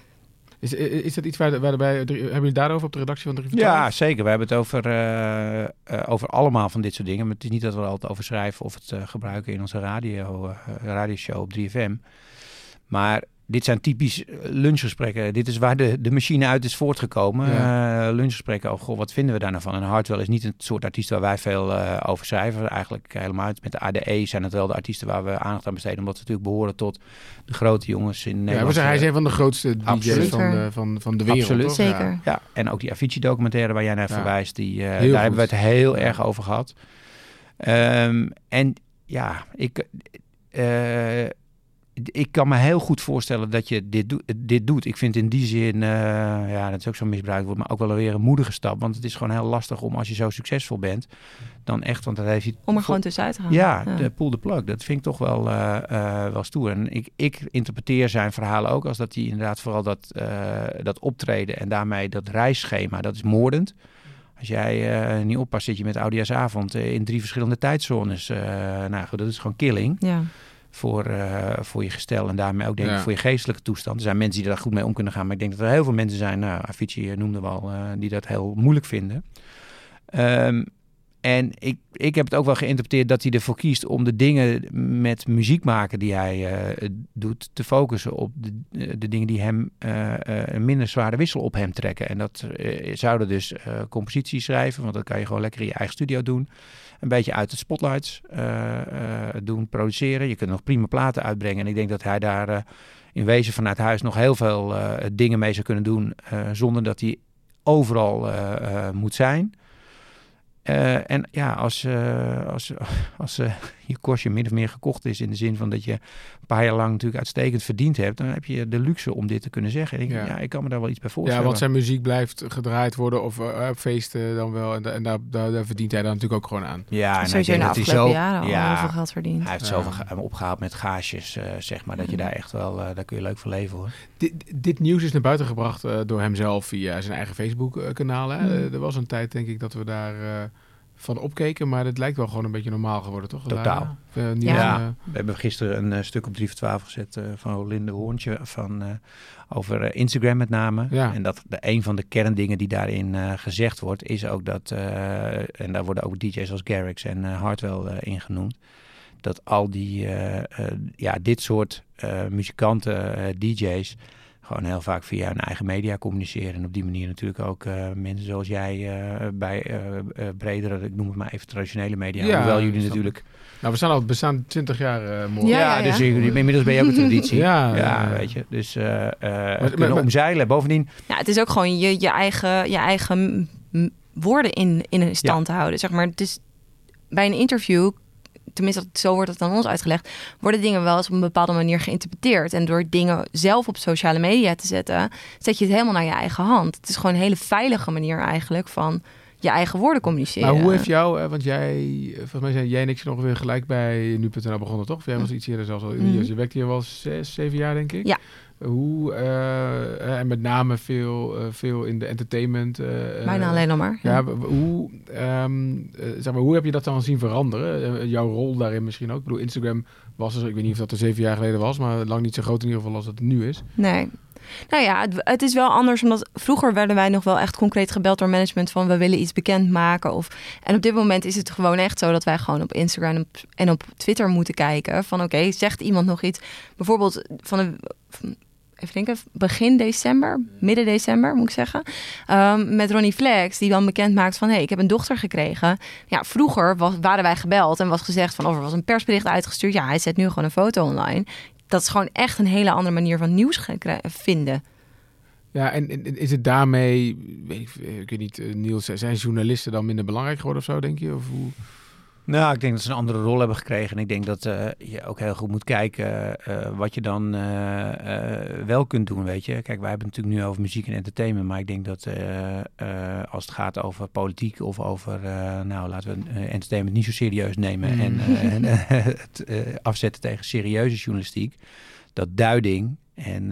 Is, is dat iets waar, waarbij, hebben jullie daarover op de redactie van 3 voor Ja, 12? zeker. We hebben het over, eh, eh, over allemaal van dit soort dingen. Maar het is niet dat we er altijd over schrijven of het eh, gebruiken in onze radio, radioshow op 3FM. Maar dit zijn typisch eh, lunchgesprekken. Dit is waar de, de machine uit is voortgekomen. Eh, lunchgesprekken over, goh, wat vinden we daar nou van? En Hartwell is niet het soort artiest waar wij veel eh, over schrijven. Eigenlijk helemaal uit. Met de ADE zijn het wel de artiesten waar we aandacht aan besteden. Omdat ze natuurlijk behoren tot de grote jongens in Ja, Nederland. we zeggen, hij is een van de grootste DJ's Absoluut. van de, van, van de wereld. Absoluut. toch? Zeker. Ja. Ja, en ook die Avicii-documentaire waar jij naar Ja. verwijst, die, eh, daar hebben we het heel Ja. erg over gehad. Ehm, en ja, ik, eh, ik kan me heel goed voorstellen dat je dit, dit doet. Ik vind in die zin, eh, ja, dat is ook zo'n misbruikt wordt, maar ook wel weer een moedige stap. Want het is gewoon heel lastig om als je zo succesvol bent, dan echt, want dat heeft. Om er gewoon tussenuit te gaan. Ja, de pull the plug. Dat vind ik toch wel, eh, eh, wel stoer. En ik, ik interpreteer zijn verhalen ook als dat hij inderdaad vooral dat, dat optreden en daarmee dat reisschema, dat is moordend. Als jij niet oppast, zit je met Oudejaarsavond eh, in drie verschillende tijdzones. Eh, nou goed, dat is gewoon killing Ja. Voor, eh, voor je gestel en daarmee ook denk ik Ja. voor je geestelijke toestand. Er zijn mensen die daar goed mee om kunnen gaan, maar ik denk dat er heel veel mensen zijn, nou, Avicii eh, noemde we al, eh, die dat heel moeilijk vinden. Ehm, en ik, ik heb het ook wel geïnterpreteerd dat hij ervoor kiest om de dingen met muziek maken die hij doet, te focussen op de, de dingen die hem een minder zware wissel op hem trekken. En dat zouden dus composities schrijven, want dat kan je gewoon lekker in je eigen studio doen. Een beetje uit de spotlights eh, eh, doen, produceren. Je kunt nog prima platen uitbrengen. En ik denk dat hij daar eh, in wezen vanuit huis nog heel veel dingen mee zou kunnen doen, zonder dat hij overal moet zijn. Eh, en ja, als, eh, als, als eh, je kostje min of meer gekocht is in de zin van dat je een paar jaar lang natuurlijk uitstekend verdiend hebt, dan heb je de luxe om dit te kunnen zeggen. En ik, Ja. ja. ik kan me daar wel iets bij voorstellen. Ja, want zijn muziek blijft gedraaid worden of op feesten dan wel. En, da- en daar, daar, daar verdient hij dan natuurlijk ook gewoon aan. ja, en Sowieso in de afgelopen zo, jaren al ja, heel veel geld verdiend. Hij heeft Ja. zoveel ge- opgehaald met gaasjes, eh, zeg maar, dat je daar echt wel, daar kun je leuk van leven hoor. Dit, dit nieuws is naar buiten gebracht eh, door hemzelf via zijn eigen Facebook-kanaal. hè. Mm. Er was een tijd, denk ik, dat we daar eh, van opkeken. Maar het lijkt wel gewoon een beetje normaal geworden, toch? Totaal. Niet, Ja. eh, We hebben gisteren een eh, stuk op 3 voor 12 gezet eh, van Linde Hoorntje van, eh, over Instagram met name. Ja. En dat de, een van de kerndingen die daarin eh, gezegd wordt, is ook dat, eh, en daar worden ook DJ's als Garrix en eh, Hardwell eh, in genoemd, dat al die, eh, eh, ja, dit soort eh, muzikanten, DJ's, gewoon heel vaak via hun eigen media communiceren. En op die manier natuurlijk ook eh, mensen zoals jij eh, bij eh bredere, ik noem het maar even traditionele media. Ja, hoewel jullie natuurlijk nou, we staan al we staan 20 jaar eh morgen. Ja, ja, ja, dus ja. je- inmiddels ben je ook een traditie. Ja, weet je. Dus eh eh, maar- kunnen maar- omzeilen. Bovendien, Ja, het is ook gewoon je, je eigen, je eigen woorden in, in stand te houden. Zeg maar, het is bij een interview, tenminste zo wordt het aan ons uitgelegd, worden dingen wel eens op een bepaalde manier geïnterpreteerd. En door dingen zelf op sociale media te zetten, zet je het helemaal naar je eigen hand. Het is gewoon een hele veilige manier eigenlijk van je eigen woorden communiceren. Maar hoe heeft jou, eh, want jij, eh, volgens mij zijn jij en ik zijn ongeveer gelijk bij nu.nl begonnen, toch? Of jij was iets eerder zelfs al. Mhm. Je werkte hier wel zes, zeven jaar, denk ik. Ja. Hoe, uh, en met name veel, uh, veel in de entertainment. Uh, Bijna alleen nog maar. Ja, hoe, um, zeg maar, hoe heb je dat dan zien veranderen? jouw rol daarin misschien ook? Ik bedoel, Instagram was er, ik weet niet of dat er zeven jaar geleden was, maar lang niet zo groot in ieder geval als het nu is. Nee, nou ja, het, is wel anders. Omdat vroeger werden wij nog wel echt concreet gebeld door management van we willen iets bekendmaken. Of, en op dit moment is het gewoon echt zo dat wij gewoon op Instagram en op Twitter moeten kijken. Van oké, zegt iemand nog iets? Bijvoorbeeld van een even denken, begin december, midden december moet ik zeggen. Um, met Ronnie Flex, die dan bekend maakt van hé, hey, ik heb een dochter gekregen. Ja, vroeger waren wij gebeld en was gezegd van of oh, er was een persbericht uitgestuurd. Ja, hij zet nu gewoon een foto online dat is gewoon echt een hele andere manier van nieuws vinden. Ja, en, is het daarmee, weet ik, ik weet niet, eh, Niels, zijn journalisten dan minder belangrijk geworden of zo, denk je? Of hoe? Nou, ik denk dat ze een andere rol hebben gekregen. En ik denk dat uh, je ook heel goed moet kijken uh, wat je dan uh, wel kunt doen, weet je. Kijk, wij hebben het natuurlijk nu over muziek en entertainment. Maar ik denk dat als het gaat over politiek of over, nou, laten we entertainment niet zo serieus nemen. Mm. En, en het afzetten tegen serieuze journalistiek. Dat duiding en,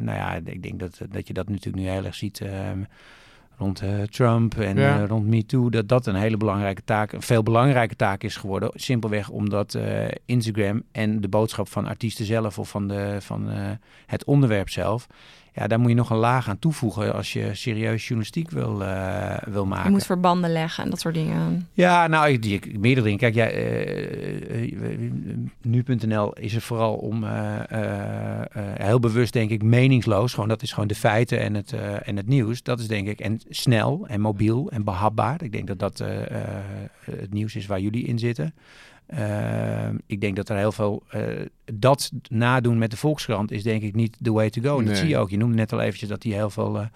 nou ja, ik denk dat, dat je dat natuurlijk nu heel erg ziet ehm, rond uh, Trump en ja. uh, rond MeToo, dat dat een hele belangrijke taak, een veel belangrijke taak is geworden. Simpelweg omdat uh, Instagram en de boodschap van artiesten zelf of van, de, van het onderwerp zelf ja, daar moet je nog een laag aan toevoegen als je serieus journalistiek wil, uh, wil maken. Je moet verbanden leggen en dat soort dingen. Ja, nou, ik, ik, meerdere dingen. Kijk, ja, uh, nu.nl is er vooral om heel bewust, denk ik, meningsloos. Gewoon, dat is gewoon de feiten en het, en het nieuws. Dat is denk ik, en snel en mobiel en behapbaar. Ik denk dat dat het nieuws is waar jullie in zitten. Uh, ik denk dat er heel veel. Uh, dat nadoen met de Volkskrant is denk ik niet the way to go. En dat zie je ook. Je noemde net al eventjes dat die heel veel.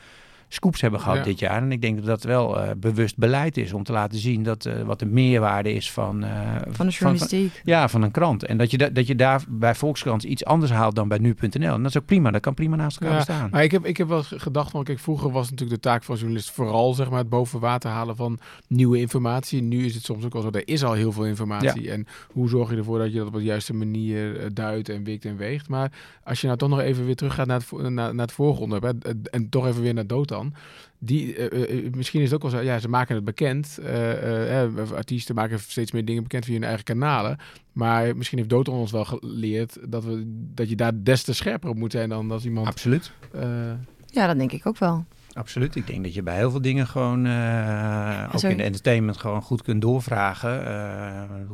Scoops hebben gehad dit jaar. En ik denk dat dat wel uh, bewust beleid is om te laten zien dat uh, wat de meerwaarde is van, uh, van de journalistiek. Van, ja, van een krant. En dat je, da dat je daar bij Volkskrant iets anders haalt dan bij nu.nl. En dat is ook prima. Dat kan prima naast elkaar ja, bestaan. Maar ik heb, ik heb wel gedacht, want kijk, vroeger was natuurlijk de taak van journalist vooral zeg maar, het boven water halen van nieuwe informatie. Nu is het soms ook al zo, er is al heel veel informatie. Ja. En hoe zorg je ervoor dat je dat op de juiste manier duidt en wikt en weegt. Maar als je nou toch nog even weer terug gaat naar het, naar, naar het vorige onderwerp en, en toch even weer naar Die, uh, uh, misschien is het ook wel zo, ja, ze maken het bekend. Uh, artiesten maken steeds meer dingen bekend via hun eigen kanalen. Maar misschien heeft Doton ons wel geleerd dat, we, dat je daar des te scherper op moet zijn dan als iemand... Absoluut. ja, dat denk ik ook wel. Absoluut. Ik denk dat je bij heel veel dingen gewoon, uh, ook in de entertainment, gewoon goed kunt doorvragen.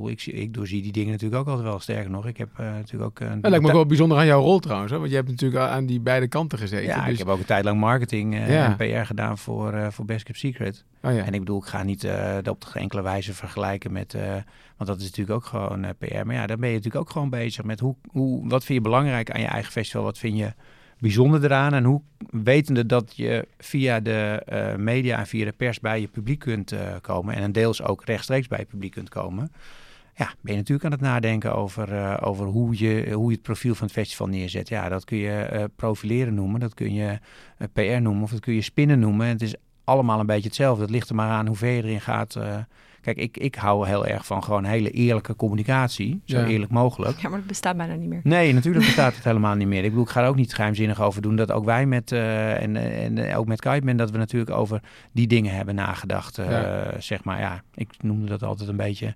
Uh, ik, ik doorzie die dingen natuurlijk ook altijd wel. Sterker nog, ik heb uh, natuurlijk ook... Een dat lijkt me ook wel bijzonder aan jouw rol trouwens. Hè? Want je hebt natuurlijk aan die beide kanten gezeten. Ja, dus... ik heb ook een tijd lang marketing en PR gedaan voor, voor Best Kept Secret. Oh, ja. En ik bedoel, ik ga niet dat op geen enkele wijze vergelijken met... want dat is natuurlijk ook gewoon PR. Maar ja, dan ben je natuurlijk ook gewoon bezig met hoe, hoe, wat vind je belangrijk aan je eigen festival? Wat vind je bijzonder eraan? En hoe wetende dat je via de uh, media en via de pers bij je publiek kunt uh, komen en deels ook rechtstreeks bij je publiek kunt komen, ja, ben je natuurlijk aan het nadenken over, uh, over hoe, je, hoe je het profiel van het festival neerzet. Ja, dat kun je profileren noemen, dat kun je PR noemen of dat kun je spinnen noemen. En het is allemaal een beetje hetzelfde. Het ligt er maar aan hoe ver je erin gaat Kijk, ik, ik hou heel erg van gewoon hele eerlijke communicatie. Zo eerlijk mogelijk. Ja, maar het bestaat bijna niet meer. Nee, natuurlijk bestaat het helemaal niet meer. Ik bedoel, ik ga er ook niet geheimzinnig over doen. Dat ook wij met, uh, en, en ook met Kiteman, dat we natuurlijk over die dingen hebben nagedacht. Uh, Zeg maar, ja, ik noemde dat altijd een beetje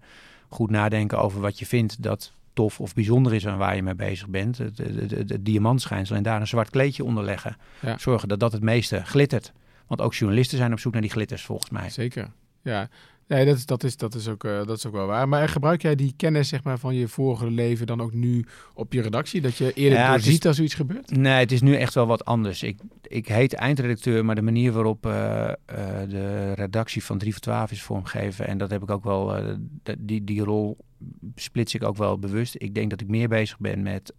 goed nadenken over wat je vindt dat tof of bijzonder is en waar je mee bezig bent. Het, het, het, het diamantschijnsel en daar een zwart kleedje onder leggen. Ja. Zorgen dat dat het meeste glittert. Want ook journalisten zijn op zoek naar die glitters volgens mij. Zeker. Ja, Nee, dat is, dat is, dat is, ook, uh, dat is ook wel waar. Maar gebruik jij die kennis zeg maar, van je vorige leven dan ook nu op je redactie? Dat je eerder ja, ziet als zoiets gebeurt? Nee, het is nu echt wel wat anders. Ik, ik heet eindredacteur, maar de manier waarop uh, uh, de redactie van 3 voor 12 is vormgegeven... en dat heb ik ook wel, die, die rol splits ik ook wel bewust. Ik denk dat ik meer bezig ben met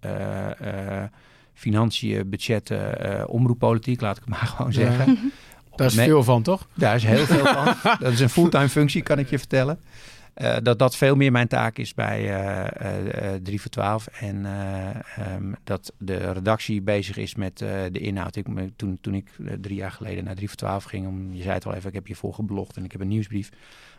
financiën, budgetten, omroeppolitiek, laat ik het maar gewoon zeggen... Daar is veel van, toch? Daar is heel veel van. dat is een fulltime functie, kan ik je vertellen. uh, dat dat veel meer mijn taak is bij uh, 3 voor 12. En um, dat de redactie bezig is met de inhoud. Ik, toen, toen ik drie jaar geleden naar 3 voor 12 ging, om, je zei het al even, ik heb je voor geblogd en ik heb een nieuwsbrief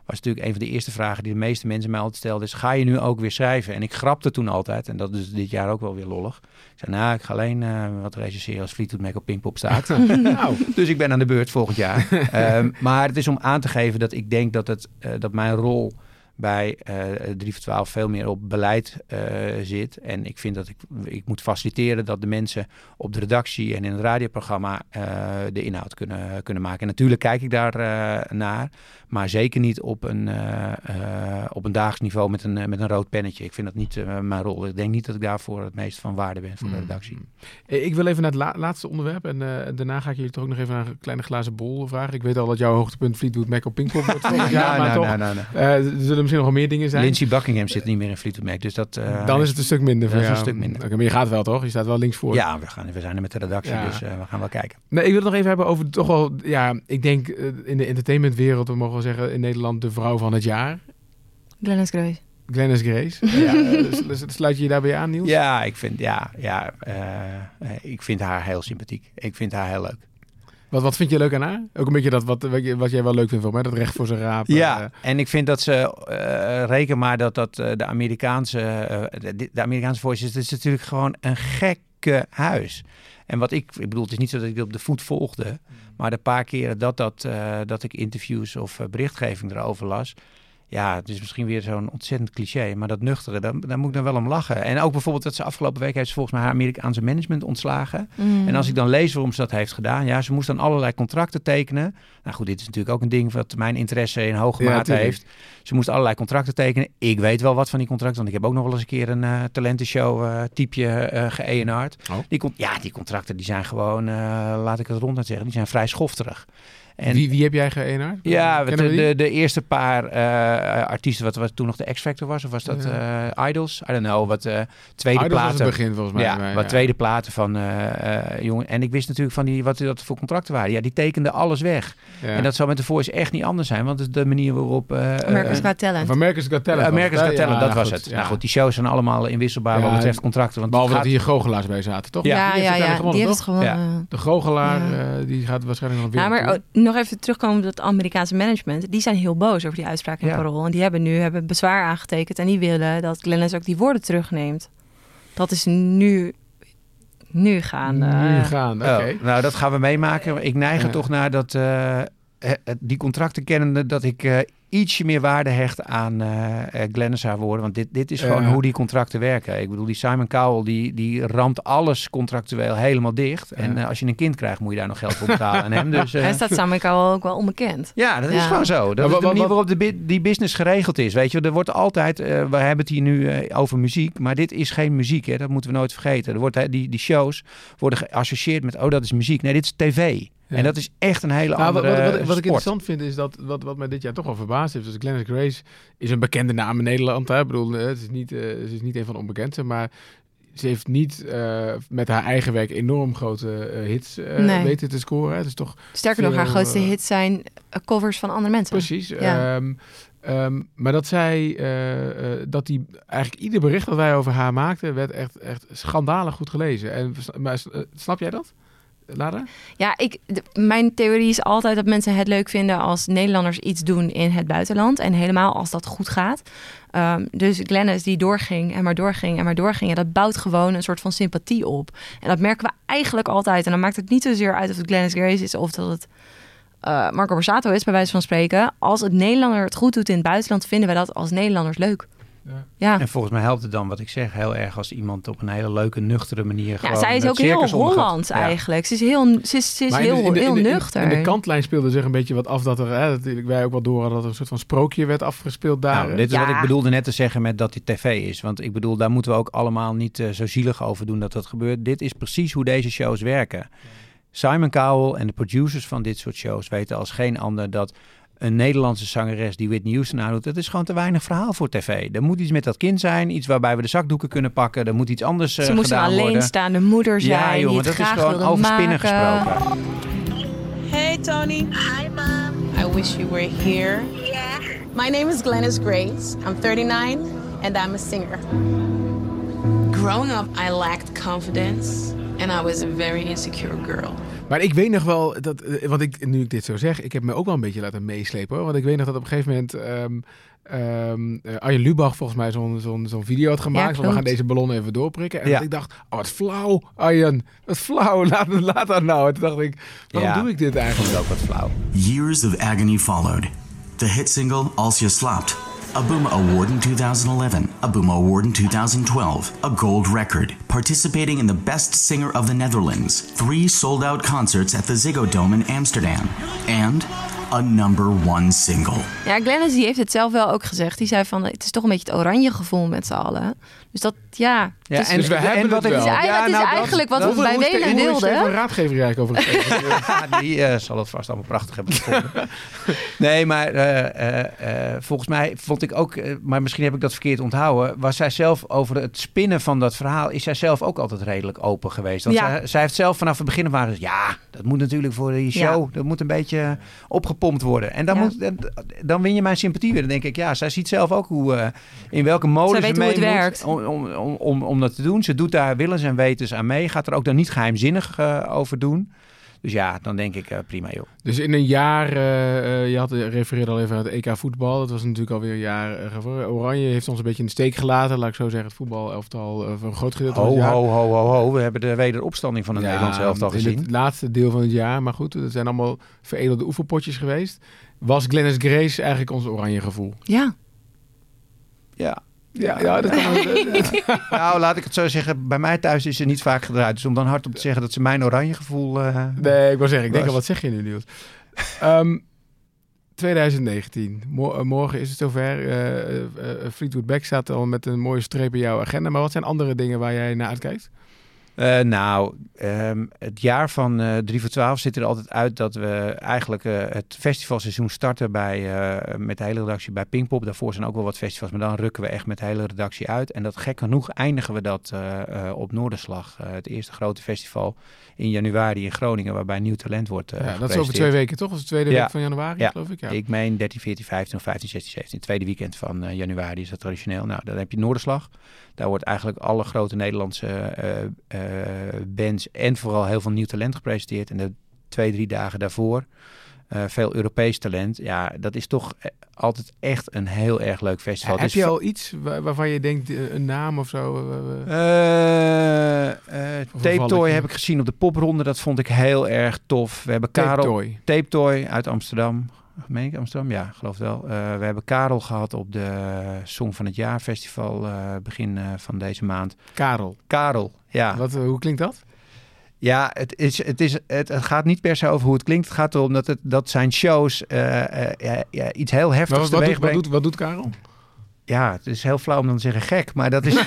was natuurlijk een van de eerste vragen die de meeste mensen mij altijd stelden. Is, ga je nu ook weer schrijven? En ik grapte toen altijd, en dat is dit jaar ook wel weer lollig. Ik zei, nou, ik ga alleen uh, wat regisseren als Fleetwood Mac op Pinkpop staat. nou, dus ik ben aan de beurt volgend jaar. um, maar het is om aan te geven dat ik denk dat, het, uh, dat mijn rol bij uh, eh, 3 voor 12 veel meer op beleid uh, zit. En ik vind dat ik, ik moet faciliteren dat de mensen op de redactie en in het radioprogramma uh, de inhoud kunnen, kunnen maken. En natuurlijk kijk ik daar naar, maar zeker niet op een, op een dagelijks niveau met een, met een rood pennetje. Ik vind dat niet mijn rol. Ik denk niet dat ik daarvoor het meest van waarde ben voor de mm. redactie. Ik wil even naar het la laatste onderwerp en daarna ga ik jullie toch ook nog even naar een kleine glazen bol vragen. Ik weet al dat jouw hoogtepunt Fleetwood Mac op Pinkpop wordt volgend jaar, maar nou, toch, nou, nou, nou. zullen misschien nog wel meer dingen zijn. Lindsey Buckingham zit niet meer in Fleetwood Mac, dus dat... Uh, dan is het een stuk minder voor een stuk minder. Okay, maar je gaat wel, toch? Je staat wel links voor. Ja, we, gaan, we zijn er met de redactie, ja. dus uh, we gaan wel kijken. Nee, ik wil het nog even hebben over toch wel... Ja, ik denk uh, in de entertainmentwereld, we mogen wel zeggen, in Nederland de vrouw van het jaar. Glennis Grace. Glennis Grace. ja, sluit je je daarbij aan, Niels? Ja, ik vind, ja, ja, ik vind haar heel sympathiek. Ik vind haar heel leuk. Wat, wat vind je leuk aan haar? Ook een beetje dat wat, wat jij wel leuk vindt van mij, dat recht voor zijn raap. Ja, uh, en ik vind dat ze, uh, reken maar dat, dat uh, de Amerikaanse, de, de, Amerikaanse voice is, het is natuurlijk gewoon een gekke huis. En wat ik, ik bedoel, het is niet zo dat ik op de voet volgde, mm. maar de paar keren dat, dat, dat ik interviews of berichtgeving erover las, ja, het is misschien weer zo'n ontzettend cliché, maar dat nuchtere, daar, daar, moet ik dan wel om lachen. En ook bijvoorbeeld dat ze afgelopen week heeft ze volgens mij haar Amerikaanse management ontslagen. Mm. En als ik dan lees waarom ze dat heeft gedaan, ja, ze moest dan allerlei contracten tekenen. Nou goed, dit is natuurlijk ook een ding wat mijn interesse in hoge mate heeft. Ze moest allerlei contracten tekenen. Ik weet wel wat van die contracten, want ik heb ook nog wel eens een keer een uh, talentenshow uh, typeje uh, ge oh. Die, ja, die contracten die zijn gewoon, laat ik het ronduit zeggen, die zijn vrij schofterig. En, wie, wie heb jij geënaard? Ja, de, de, de, eerste paar uh, artiesten, wat, wat toen nog de X-Factor was, of was dat uh, Idols? I don't know, wat uh, tweede Idols platen. Was het begin volgens mij. Ja, mij, wat tweede platen van jongen. En ik wist natuurlijk van die, wat dat voor contracten waren. Ja, die tekenden alles weg. Ja. En dat zou met de Voice echt niet anders zijn, want het is de manier waarop... America's Got Talent. Van America's Got Talent. America's Got Talent, dat was het. Nou goed, die shows zijn allemaal inwisselbaar wat betreft contracten. Want Behalve dat hier goochelaars bij zaten, toch? Ja, ja, ja. Die heeft gewonnen. De goochelaar, die gaat waarschijnlijk nog weer. Nog even terugkomen dat Amerikaanse management, die zijn heel boos over die uitspraak in ja. Parool. En die hebben nu hebben bezwaar aangetekend en die willen dat Glennis ook die woorden terugneemt. Dat is nu nu gaan. Nu gaan, oké. Oh, nou, dat gaan we meemaken. Ik neig er toch naar dat uh, die contracten kennende dat ik uh, ietsje meer waarde hecht aan uh, Glennis haar woorden. Want dit, dit is gewoon hoe die contracten werken. Ik bedoel, die Simon Cowell, die, die ramt alles contractueel helemaal dicht. En uh, als je een kind krijgt, moet je daar nog geld voor betalen aan hem. Dus, uh, Hij staat Simon Cowell ook wel onbekend. Ja, dat is gewoon zo. Dat is de manier waarop de, die business geregeld is. Weet je, er wordt altijd, we hebben het hier nu over muziek, maar dit is geen muziek. Hè? Dat moeten we nooit vergeten. Er wordt, die, die shows worden geassocieerd met, oh dat is muziek. Nee, dit is tv. En dat is echt een hele nou, andere wat, wat, wat, wat ik interessant vind is dat wat, wat mij dit jaar toch al verbaasd heeft. Dus Glennis Grace is een bekende naam in Nederland. Hè? Ik bedoel, het is niet, uh, ze is niet een van de onbekendste, maar ze heeft niet uh, met haar eigen werk enorm grote uh, hits nee. weten te scoren. Het is toch Sterker nog, haar grootste hits zijn covers van andere mensen. Precies. Ja. Um, um, maar dat zij, dat die eigenlijk ieder bericht dat wij over haar maakten, werd echt, echt schandalig goed gelezen. En, maar snap jij dat? Lara? Ja, ik, mijn theorie is altijd dat mensen het leuk vinden als Nederlanders iets doen in het buitenland. En helemaal als dat goed gaat. Um, dus Glennis die doorging en maar doorging en maar doorging. Dat bouwt gewoon een soort van sympathie op. En dat merken we eigenlijk altijd. En dan maakt het niet zozeer uit of het Glennis Grace is of dat het uh, Marco Borsato is, bij wijze van spreken. Als het Nederlander het goed doet in het buitenland, vinden we dat als Nederlanders leuk. Ja. ja. En volgens mij helpt het dan wat ik zeg heel erg als iemand op een hele leuke, nuchtere manier. Ja, zij is ook heel Hollands eigenlijk. Ze is heel, ze is, ze is heel, heel nuchter. En de kantlijn speelde zich een beetje wat af dat er, hè, dat wij ook wel door hadden dat er een soort van sprookje werd afgespeeld daar. Nou, dit is wat ik bedoelde net te zeggen met dat die tv is. Want ik bedoel, daar moeten we ook allemaal niet uh, zo zielig over doen dat dat gebeurt. Dit is precies hoe deze shows werken. Simon Cowell en de producers van dit soort shows weten als geen ander dat een Nederlandse zangeres die Whitney Houston aandoet. Dat is gewoon te weinig verhaal voor tv. Er moet iets met dat kind zijn. Iets waarbij we de zakdoeken kunnen pakken. Er moet iets anders uh, Ze moest een alleenstaande moeder zijn. Ja, jongen, dat is gewoon over spinnen gesproken. Hey Tony. Hi mom. I wish you were here. Yeah. My name is Glennis Grace. I'm 39 and I'm a singer. Growing up, I lacked confidence and I was a very insecure girl. Maar ik weet nog wel, dat, eh, want ik, nu ik dit zo zeg, ik heb me ook wel een beetje laten meeslepen hoor. Want ik weet nog dat op een gegeven moment ehm ehm eh, Arjen Lubach volgens mij zo'n zo'n zo'n video had gemaakt. van we gaan deze ballon even doorprikken. En Ja. dat ik dacht, oh wat flauw Arjen, wat flauw, laat, laat dat nou. En toen dacht ik, waarom Ja. doe ik dit eigenlijk? ook wat flauw. Years of agony followed. The hit single Als Je Slaapt, a Boom Award in 2011, a Boom Award in 2012, a gold record, participating in the Best Singer of the Netherlands, three sold out concerts at the Ziggo Dome in Amsterdam, and a number one single. Ja, Glennis die heeft het zelf wel ook gezegd. Die zei van, het is toch een beetje het oranje gevoel met z'n allen. Dus dat, ja. Ja, is, en, Dus we hebben wat het ik- wel. Het is Ja, het is nou, dat- eigenlijk wat dat- we bij Hoe is Welen hoe is wilden. Raadgever hier eigenlijk over? Ja, die eh, zal het vast allemaal prachtig hebben gevonden. nee, maar eh, eh, eh, volgens mij vond ik ook, maar misschien heb ik dat verkeerd onthouden, was zij zelf over het spinnen van dat verhaal, is zij zelf ook altijd redelijk open geweest. Want Ja. zij, zij heeft zelf vanaf het begin gezegd, ja, dat moet natuurlijk voor die show, dat moet een beetje opgepompt worden. En dan, Ja. moet, dan- win je mijn sympathie weer. Dan denk ik, ja, zij ziet zelf ook hoe, eh, in welke Zij ze mee het moet werkt. Om, om, om, om, om dat te doen. Ze doet daar willens en wetens aan mee. Gaat er ook dan niet geheimzinnig eh, over doen. Dus ja, dan denk ik, eh, prima joh. Dus in een jaar, eh, eh, je had, refereerde al even aan het EK voetbal. Dat was natuurlijk alweer een jaar. Oranje heeft ons een beetje in de steek gelaten. Laat ik zo zeggen, het voetbalelftal uh, voor een groot gedeelte van Ho, het jaar. ho, ho, ho, ho. We hebben de wederopstanding van het Ja, Nederlandse elftal in gezien. het laatste deel van het jaar. Maar goed, het zijn allemaal veredelde oefenpotjes geweest. Was Glennis Grace eigenlijk ons oranje gevoel? Ja. Ja. Ja, ja dat kan wel. nou, laat ik het zo zeggen. Bij mij thuis is ze niet vaak gedraaid. Dus om dan hardop te zeggen dat ze mijn oranje gevoel... eh, Nee, ik wil zeggen, ik denk al, wat zeg je nu, Niels? Ehm, 2019. Mo- eh, morgen is het zover. Eh, eh, Fleetwood Mac staat al met een mooie streep in jouw agenda. Maar wat zijn andere dingen waar jij naar uitkijkt? Eh, nou, ehm, het jaar van eh 3 voor 12 zit er altijd uit dat we eigenlijk eh, het festivalseizoen starten bij, met de hele redactie bij Pinkpop. Daarvoor zijn ook wel wat festivals, maar dan rukken we echt met de hele redactie uit. En dat gek genoeg eindigen we dat op Noorderslag, het eerste grote festival in januari in Groningen, waarbij nieuw talent wordt ja, dat is over twee weken, toch? Dat is de tweede Ja. week van januari, Ja. geloof ik. Ja. Ik meen 13, 14, 15 of 15, 16, 17. Het tweede weekend van januari is dat traditioneel. Nou, dan heb je Noorderslag. Daar wordt eigenlijk alle grote Nederlandse eh, eh, bands en vooral heel veel nieuw talent gepresenteerd. En de twee, drie dagen daarvoor eh, veel Europees talent. Ja, dat is toch altijd echt een heel erg leuk festival. Heb je al iets waar- waarvan je denkt, een naam of zo? Of Tape Toy heb ik gezien op de popronde. Dat vond ik heel erg tof. We hebben Tape Karel... Toy. Tape Toy uit Amsterdam. Meen ik Amsterdam? Ja, geloof het wel. Eh, we hebben Karel gehad op de Song van het Jaar Festival eh, begin eh, van deze maand. Karel. Karel, ja. Wat, hoe klinkt dat? Ja, het, is, het, is, het, het gaat niet per se over hoe het klinkt. Het gaat erom dat, het, dat zijn shows ja, iets heel Maar heftigs wat, doet, wat, doet, wat doet Karel? Ja, het is heel flauw om dan te zeggen gek. Maar dat is...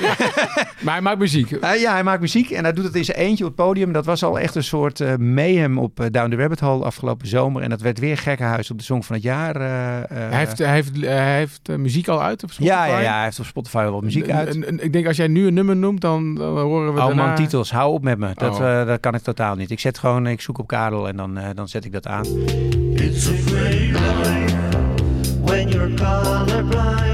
Maar hij maakt muziek. Uh, ja, hij maakt muziek en hij doet het in zijn eentje op het podium. Dat was al echt een soort uh, mayhem op uh, Down the Rabbit Hole afgelopen zomer. En dat werd weer gekkenhuis op de Song van het Jaar. Uh, hij heeft, hij heeft, hij heeft muziek al uit op Spotify? Ja, ja, ja, hij heeft op Spotify wel wat muziek uit. En, en, ik denk als jij nu een nummer noemt, dan, dan horen we Oh daarna... man, titels, hou op met me. Dat, Oh. dat kan ik totaal niet. Ik zet gewoon, ik zoek op Karel en dan, dan zet ik dat aan. It's a great life when you're colorblind.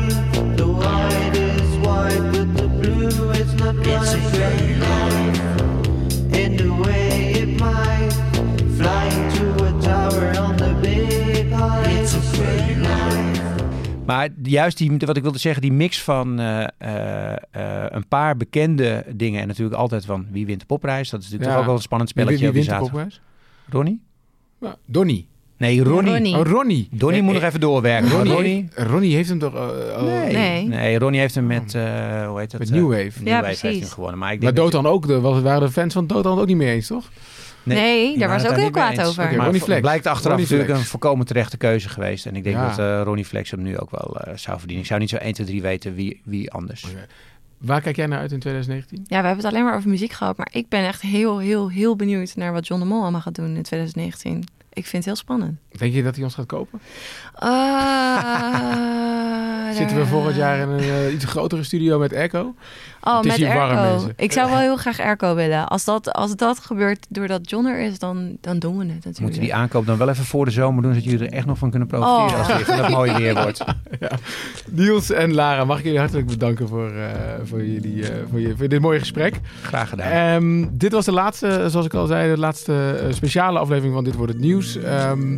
Maar juist die, wat ik wilde zeggen, die mix van uh, uh, uh, een paar bekende dingen en natuurlijk altijd van wie wint de popprijs. Dat is natuurlijk Ja. toch ook wel een spannend spelletje. Wie, wie wint de popprijs? Ronnie? Ja, Donnie. Nee, Ronnie. Ronnie. Oh, Ronnie. Donnie Eh, moet nog eh, even doorwerken. Ronnie, Ronnie, Heeft, Ronnie heeft hem toch... uh, al- Nee. Nee. nee, Ronnie heeft hem met, uh, hoe heet dat? Met New Wave. New Ja, Wave heeft precies. hem gewonnen. Maar, ik Maar denk dat- Dotan ook, de, was- waren de fans van Dotan ook niet mee eens, toch? Nee, die daar was ook heel kwaad eens. over. Maar Ronnie Flex. blijkt achteraf Ronnie natuurlijk Flex. een volkomen terechte keuze geweest. En ik denk Ja. dat uh, Ronnie Flex hem nu ook wel uh, zou verdienen. Ik zou niet zo 1, 2, 3 weten wie, wie anders. Waar kijk jij naar uit in 2019? Ja, we hebben het alleen maar over muziek gehad. Maar ik ben echt heel, heel, heel benieuwd naar wat John de Mol allemaal gaat doen in 2019. Ik vind het heel spannend. Denk je dat hij ons gaat kopen? Ah, Zitten we volgend jaar in een uh, iets grotere studio met Echo? Oh, Het is met hier warm, Erco. mensen. Ik zou wel heel graag Erco willen. Als dat, als dat gebeurt doordat John er is, dan, dan doen we het natuurlijk. Moeten die aankoop dan wel even voor de zomer doen, zodat jullie er echt nog van kunnen profiteren Oh. als het dat mooie weer wordt. ja. Niels en Lara, mag ik jullie hartelijk bedanken voor, eh, voor, jullie, eh, voor, je, voor dit mooie gesprek. Graag gedaan. Ehm, dit was de laatste, zoals ik al zei, de laatste eh, speciale aflevering van Dit Wordt Het Nieuws. Ehm,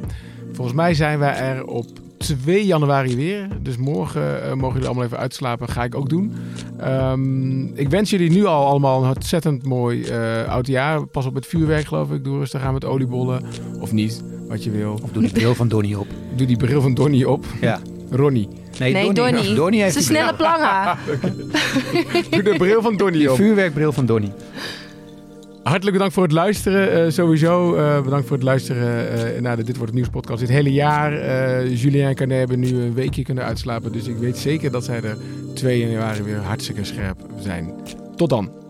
volgens mij zijn wij er op 2 januari weer. Dus morgen eh, mogen jullie allemaal even uitslapen. Ga ik ook doen. Ehm, ik wens jullie nu al allemaal een ontzettend mooi eh oud jaar. Pas op met vuurwerk, geloof ik. Doe rustig aan met oliebollen. Of niet, wat je wil. Of doe die bril van Donnie op. Doe die bril van Donnie op. Ja. Ronnie. Nee, Donnie. Donnie heeft Zijn die bril. snelle planga. Doe de bril van Donnie op. vuurwerkbril van Donnie. Hartelijk bedankt voor het luisteren. eh, sowieso eh, bedankt voor het luisteren eh, naar de Dit Wordt Het Nieuws podcast dit hele jaar. Julien en Canet hebben nu een weekje kunnen uitslapen. Dus ik weet zeker dat zij er 2 januari weer hartstikke scherp zijn. Tot dan.